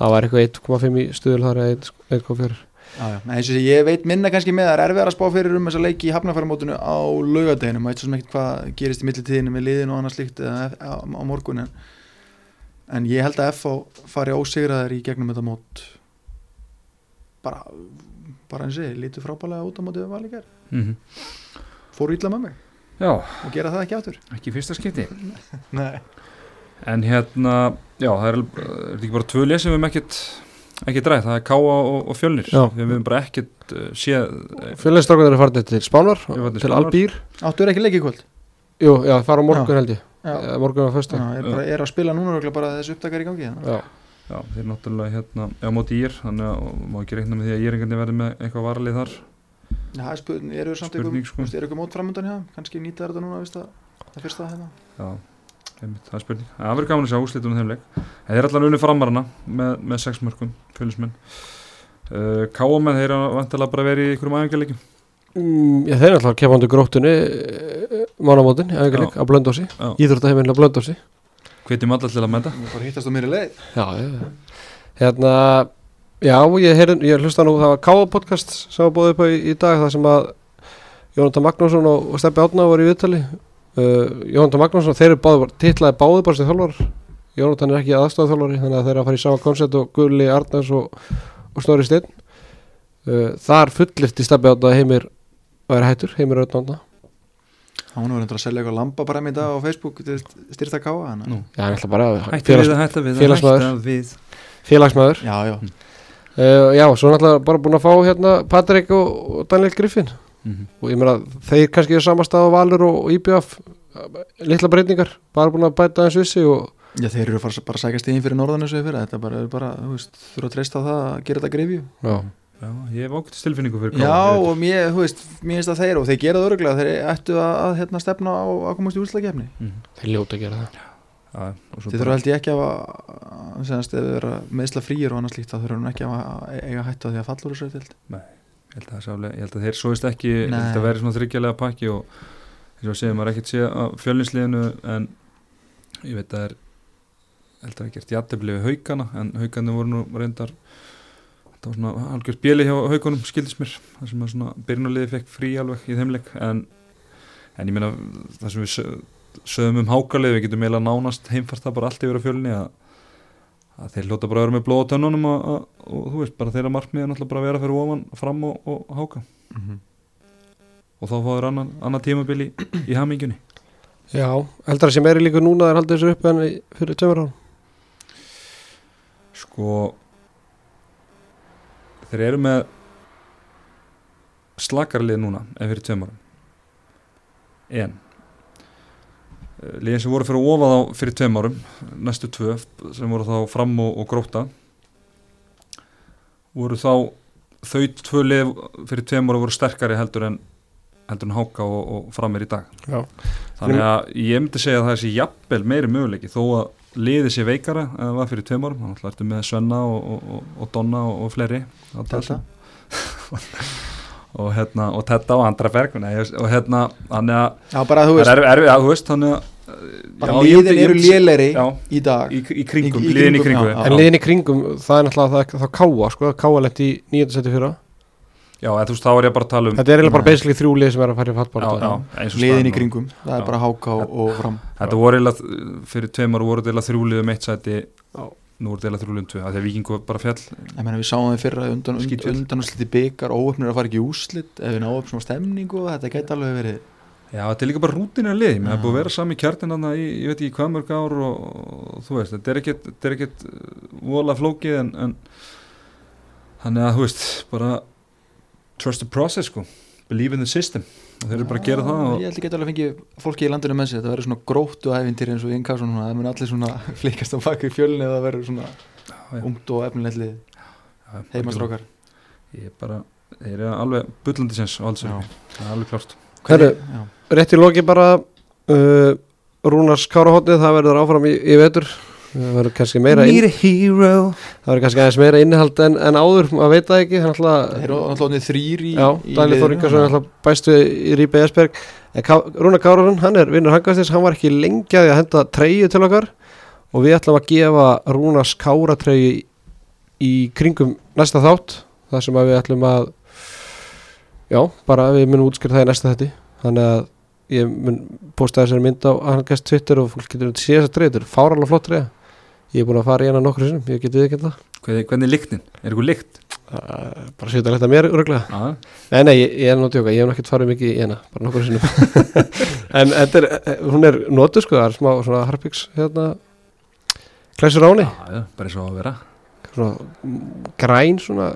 Speaker 3: Það var eitthvað 1.5 í stuðul þar eða 1.4
Speaker 2: Já, já, en eins og sé, ég veit minna kannski með að það er erfið að spá fyrir um þessa leiki í hafnafæramótinu á laugadeginu, maður veit svo sem ekkert hvað gerist í millitíðinu með liðinu og annað slíkt á, á morgun en, ég held að FH fari ósigraðar í gegnum þetta mót. Bara, bara eins og ég, lítur frábælega út á mótið við valíkar,
Speaker 1: Mm
Speaker 2: fóru illa með mig.
Speaker 1: Já,
Speaker 2: og gera það ekki aftur.
Speaker 1: Ekki í fyrsta skipti.
Speaker 2: Nei.
Speaker 1: En hérna, já, það er, er þetta ekki bara tvö við hefum ekkert ekki dræð, það er Káa og, og Fjölnir.
Speaker 3: Já.
Speaker 1: við hefum bara ekkert uh, séð
Speaker 3: Fjölnistrákan eru farið til Spánar
Speaker 1: til.
Speaker 3: Albír.
Speaker 2: Áttu er ekki leikið kvöld
Speaker 3: Jú, já, fara á morgun held ég.
Speaker 2: Já,
Speaker 3: morgun á
Speaker 2: já
Speaker 3: föstu
Speaker 2: er, bara, er að spila núna örugglega bara þessu upptakar í gangi hérna.
Speaker 3: Já,
Speaker 1: Já, þeir náttúrulega hérna, já, móti ír þannig að má ekki reikna með því að íringarnir verði með eitthvað varalið þar.
Speaker 2: Já, það er spurning, eru samt
Speaker 1: Spurning,
Speaker 2: eitthvað,
Speaker 1: sko.
Speaker 2: er eitthvað mót framöndan hjá, þeim? kannski nýta þetta núna, veist að það fyrsta hérna.
Speaker 1: Já, einmitt, það er spurning. Það verður gaman að sjá úrslitunum þeim leik. En þeir er allan unni framarana með, með Káa með þeir að vantilega bara verið í einhverjum æfingarleikum
Speaker 3: mm, já. þeir er alltaf kemandi gróttunni mánamótin, æfingarleik á Blöndósi
Speaker 1: Já.
Speaker 3: Íþróttaheiminn á Blöndósi
Speaker 1: Hvetjum alla til að mæta?
Speaker 2: Við bara hittast á mér í leið.
Speaker 3: Já, já, já. Hérna, já, ég, heyrin, ég hlusta nú, það var Káa podcast sem var búið upp á í, í dag, það sem að Jónatan Magnússon og, og Steppi Átna voru í viðtali. Uh, Jónatan Magnússon, þeir eru báði, titlaði báði bara sem þjálfar Jónatan er ekki aðstofað þjálfari þannig að þeir eru að fara í sama koncept og Gulli Arnars og, og Snorri Steinn. Uh, Þar fullirti Steppi Átna að heimir og er hættur, heimir Átna
Speaker 2: Hann var að selja eitthvað lamba bara með dag á Facebook styrta káa hana.
Speaker 1: Nú.
Speaker 3: Já, hann ætla bara
Speaker 1: að
Speaker 3: félagsmaður. félagsmaður.
Speaker 2: Já, já,
Speaker 3: uh, Já, svo náttúrulega bara búin að fá hérna Patrik og, og Daniel Griffin.
Speaker 1: Mhm.
Speaker 3: og ég meina þeir kannski er samastað á Valur og, og IBF litla breytingar, bara búin að bæta eins vissi og
Speaker 2: já þeir eru að fara bara að sækja stíðin fyrir norðan þessu fyrir þetta bara, er bara, þú veist, þurfa að treysta á það að gera þetta grifju
Speaker 3: já,
Speaker 1: Já, ég hef ákveðt stilfinningu fyrir
Speaker 2: Já,
Speaker 1: Káa ég veit.
Speaker 2: og mér, þú veist, mér finnst að þeir og þeir gera það öruglega, þeir ættu að, að hérna, stefna á að komast í úrslagefni
Speaker 1: Mhm.
Speaker 3: þeir ljóta að gera það
Speaker 1: Já, og svo
Speaker 2: Þeir þurfa held ég ekki að semast, ef þeir eru meðsla frýir og annars líkt þá þurfa hann ekki að eiga hættu að því að fallur þessu til
Speaker 1: Ég held að, það sé alveg- ég held að þeir svoist ekki ég held
Speaker 2: Nei.
Speaker 1: að vera svona þryggjalega pakki og eins og segja, maður er ekkert sé að fjölninsliðinu en ég veit að það er held að það er gert jættibli við haugana en haugarnir voru nú reyndar það var svona algjör bjöli hjá haugunum skildist mér, það sem að svona byrjunarliði fekk frí alveg í þeimleik en, en ég meina það sem við sö- sögum um hákalið, við getum eiginlega nánast heimfært það bara allt yfir að fjölni að, að þeir hljóta bara að vera með blóð á tönnunum og, og, og þú veist, bara þeirra markmið er náttúrulega bara að vera fyrir ofan, fram og, og háka. Og þá fáður annan, annan tímabil í, í hamingjunni.
Speaker 3: Já, heldur að sé meiri líka núna er haldið þessu upp en fyrir tveimur án
Speaker 1: sko þeir eru með slakarlið núna en fyrir tveim árum en eh, liðin sem voru fyrir ofa þá fyrir tveim árum næstu tvö sem voru þá fram og, og gróta voru þá þau tvö lið fyrir tveim árum voru sterkari heldur en heldur en háka og, og framir í dag
Speaker 3: Já.
Speaker 1: þannig að ég myndi segja að það sé jafnvel meiri möguleiki þó að liði sé veikara en það var fyrir tveim árum, þannig að ertu með Svenna og, og, og, og Donna og, og fleiri. Á
Speaker 2: Þetta
Speaker 1: og hérna og Tetta og Andra Berg og hérna, þannig að
Speaker 2: Já, bara þú
Speaker 1: það
Speaker 2: veist,
Speaker 1: er erfið, já, þú veist, þannig að
Speaker 2: bara liðin eru
Speaker 1: já,
Speaker 2: í dag.
Speaker 1: Í, í kringum, liðin í
Speaker 2: kringum,
Speaker 3: En liðin í kringum, það er náttúrulega það, það káa, sko, káa lendi í 9. seti fyrra
Speaker 1: já, eða þú veist, þá er ég bara að tala um
Speaker 3: Þetta er eiginlega bara basically þrjú lið sem er að fara í
Speaker 1: og
Speaker 2: liðin í kringum, það er bara háká og fram.
Speaker 1: Þetta voru eiginlega, fyrir tveimar voru þetta eiginlega þrjúlið um eitt sæti. Nú voru þetta eiginlega þrjúlið um tvö Það er vikingu bara fjall
Speaker 2: ég meina við sáum þið fyrra undan, undan,
Speaker 1: Skítfjöll.
Speaker 2: undan úrslit í byggar óöfnir að fara ekki í úrslit ef við náum upp svona stemningu þetta gæti alveg verið
Speaker 1: Já, þetta er líka bara rútinir lið Mér
Speaker 2: Já.
Speaker 1: er búið að vera sami kjartin þarna í, ég veit ekki hvað mörg ár og, og þú veist, þetta er er ekkit uh, vola flókið en, en þannig að þú veist, bara trust the process sko. Believe in the system. Og þeir eru bara að gera það og,
Speaker 2: ég held að geta alveg fengið fólki í landinu með sér. Þetta verður svona gróttu æfintýri eins og Inkarsson það mun allir svona flikast á baki fjölni eða verður svona
Speaker 1: já,
Speaker 2: ungt og
Speaker 1: já,
Speaker 2: heimastrákar
Speaker 1: Ég er bara, þeir eru alveg bullandi sens og alls er alveg klart
Speaker 2: já.
Speaker 3: Rétt í loki bara uh, Rúnars Kárahotnið, það verður áfram í, í vetur Það verður kannski meira inn,
Speaker 1: a hero.
Speaker 3: Það verður kannski aðeins meira innihald en, en áður maður veit það ekki þannig
Speaker 2: þeir
Speaker 3: að
Speaker 2: eru alltaf þrýr í,
Speaker 3: Já,
Speaker 2: í
Speaker 3: Daniel
Speaker 2: þannig að-
Speaker 3: ætla bæst við í Rípi Esberg en Ká, Rúnar Kárarsson, hann er vinnur hangastins hann var ekki lengi að henda treyju til okkar. Og við ætlum að gefa Rúnars Kára treyju í kringum næsta þátt þar sem að við ætlum að já, bara við munum útskýra það í næsta þetti þannig að ég mun posta þessari mynd á hangast Twitter og fólk getur að sé þessa treyju, þetta er fáralega flott treyja ég er búin að fara í hana nokkru sinnum, ég get við ekki það.
Speaker 1: Hvernig, hvernig er líktin? Er ykkur líkt?
Speaker 3: Uh, bara setja leta mér örglega
Speaker 1: Já,
Speaker 3: Nei, nei, ég, ég er nú að tjóka, ég hef náttúrulega farið mikið í hana, bara nokkur sinnum. En þetta er, eh, hún er notuð sko, það er smá svona harpiks hérna Klæsur áni,
Speaker 1: já, já, bara eins og að vera.
Speaker 3: Svona græn, svona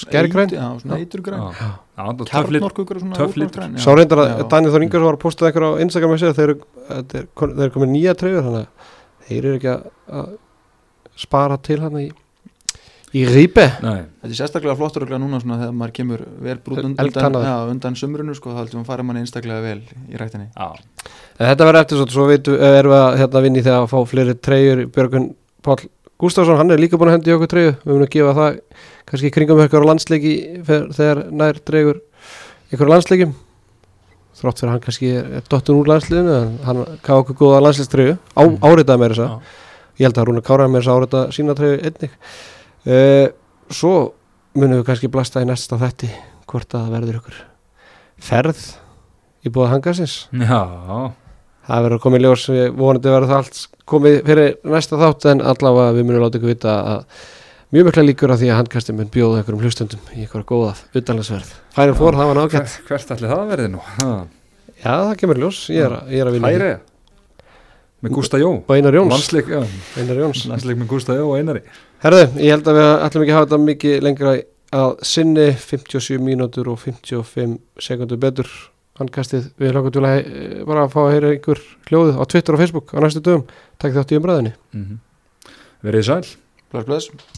Speaker 3: skæri græn
Speaker 2: já, svona eiturgræn.
Speaker 1: Já, já, það er töff lit
Speaker 2: kjarnorku ykkur svona já.
Speaker 3: Sá reyndar að. Daniel Þór Ingarsson var að posta eitthvað á Instagram með sig þeir, eru- þetta er þeir eru komið nýja treyfur þannig að þeir eru ekki að, að spara til hann í, í rýpe
Speaker 1: Nei,
Speaker 2: Þetta er sérstaklega flottur örugglega núna svona þegar maður kemur vel brún undan, já, undan sumrunu sko, þá heldur maður fara manni einstaklega vel í rættinni
Speaker 1: já,
Speaker 3: En þetta verður eftir svo, svo veitu, erum við að hérna, vinni þegar að fá fleiri treyjur Björgun Páll Gustafsson, hann er líka búin að hendi okkur treyju. Við munum að gefa það kannski kringum ykkur á landsleiki þegar nær dregur ykkur landsleikim þrótt fyrir hann kannski er, dottun úr landsliðinu hann gaf okkur góða landsliðstreyju á,
Speaker 1: Mm.
Speaker 3: áritaði meira þess að
Speaker 1: já.
Speaker 3: ég held að Rúna Káraði með þess að árita sína treyju einnig uh, svo munum við kannski blasta í næsta þetti hvort að það verður ykkur ferð í búið hangasins
Speaker 1: já.
Speaker 3: Það verður komið ljós, við vonandi verður það allt komið fyrir næsta þátt en allavega við munum láta ykkur vita að mjög mikla líkur að því að handkastin mun bjóða einhverjum hlustundum í einhverja góða utanlandsverð. Færi fór, það var nákvæmt.
Speaker 1: Hvert, allir það verði nú? Ha,
Speaker 3: Já, það kemur ljós, ég er, að- ég er að vinna.
Speaker 1: Hæri Með Gústa Jó
Speaker 3: Og Einar Jóns,
Speaker 1: Landsleik, já,
Speaker 3: Einar Jóns.
Speaker 1: landsleik með Gústa Jó og Einari
Speaker 3: Herðu, ég held að við ætlum ekki að hafa þetta mikið lengra að sinni 57 mínútur og 55 sekundur betur handkastið. Við hlokkum til að eh, bara að fá að heyra einhver hljóðu á Twitter og Facebook á næstu dögum. Takk þátt í umræðinni.
Speaker 1: mm Verið sæl
Speaker 2: Bless, bless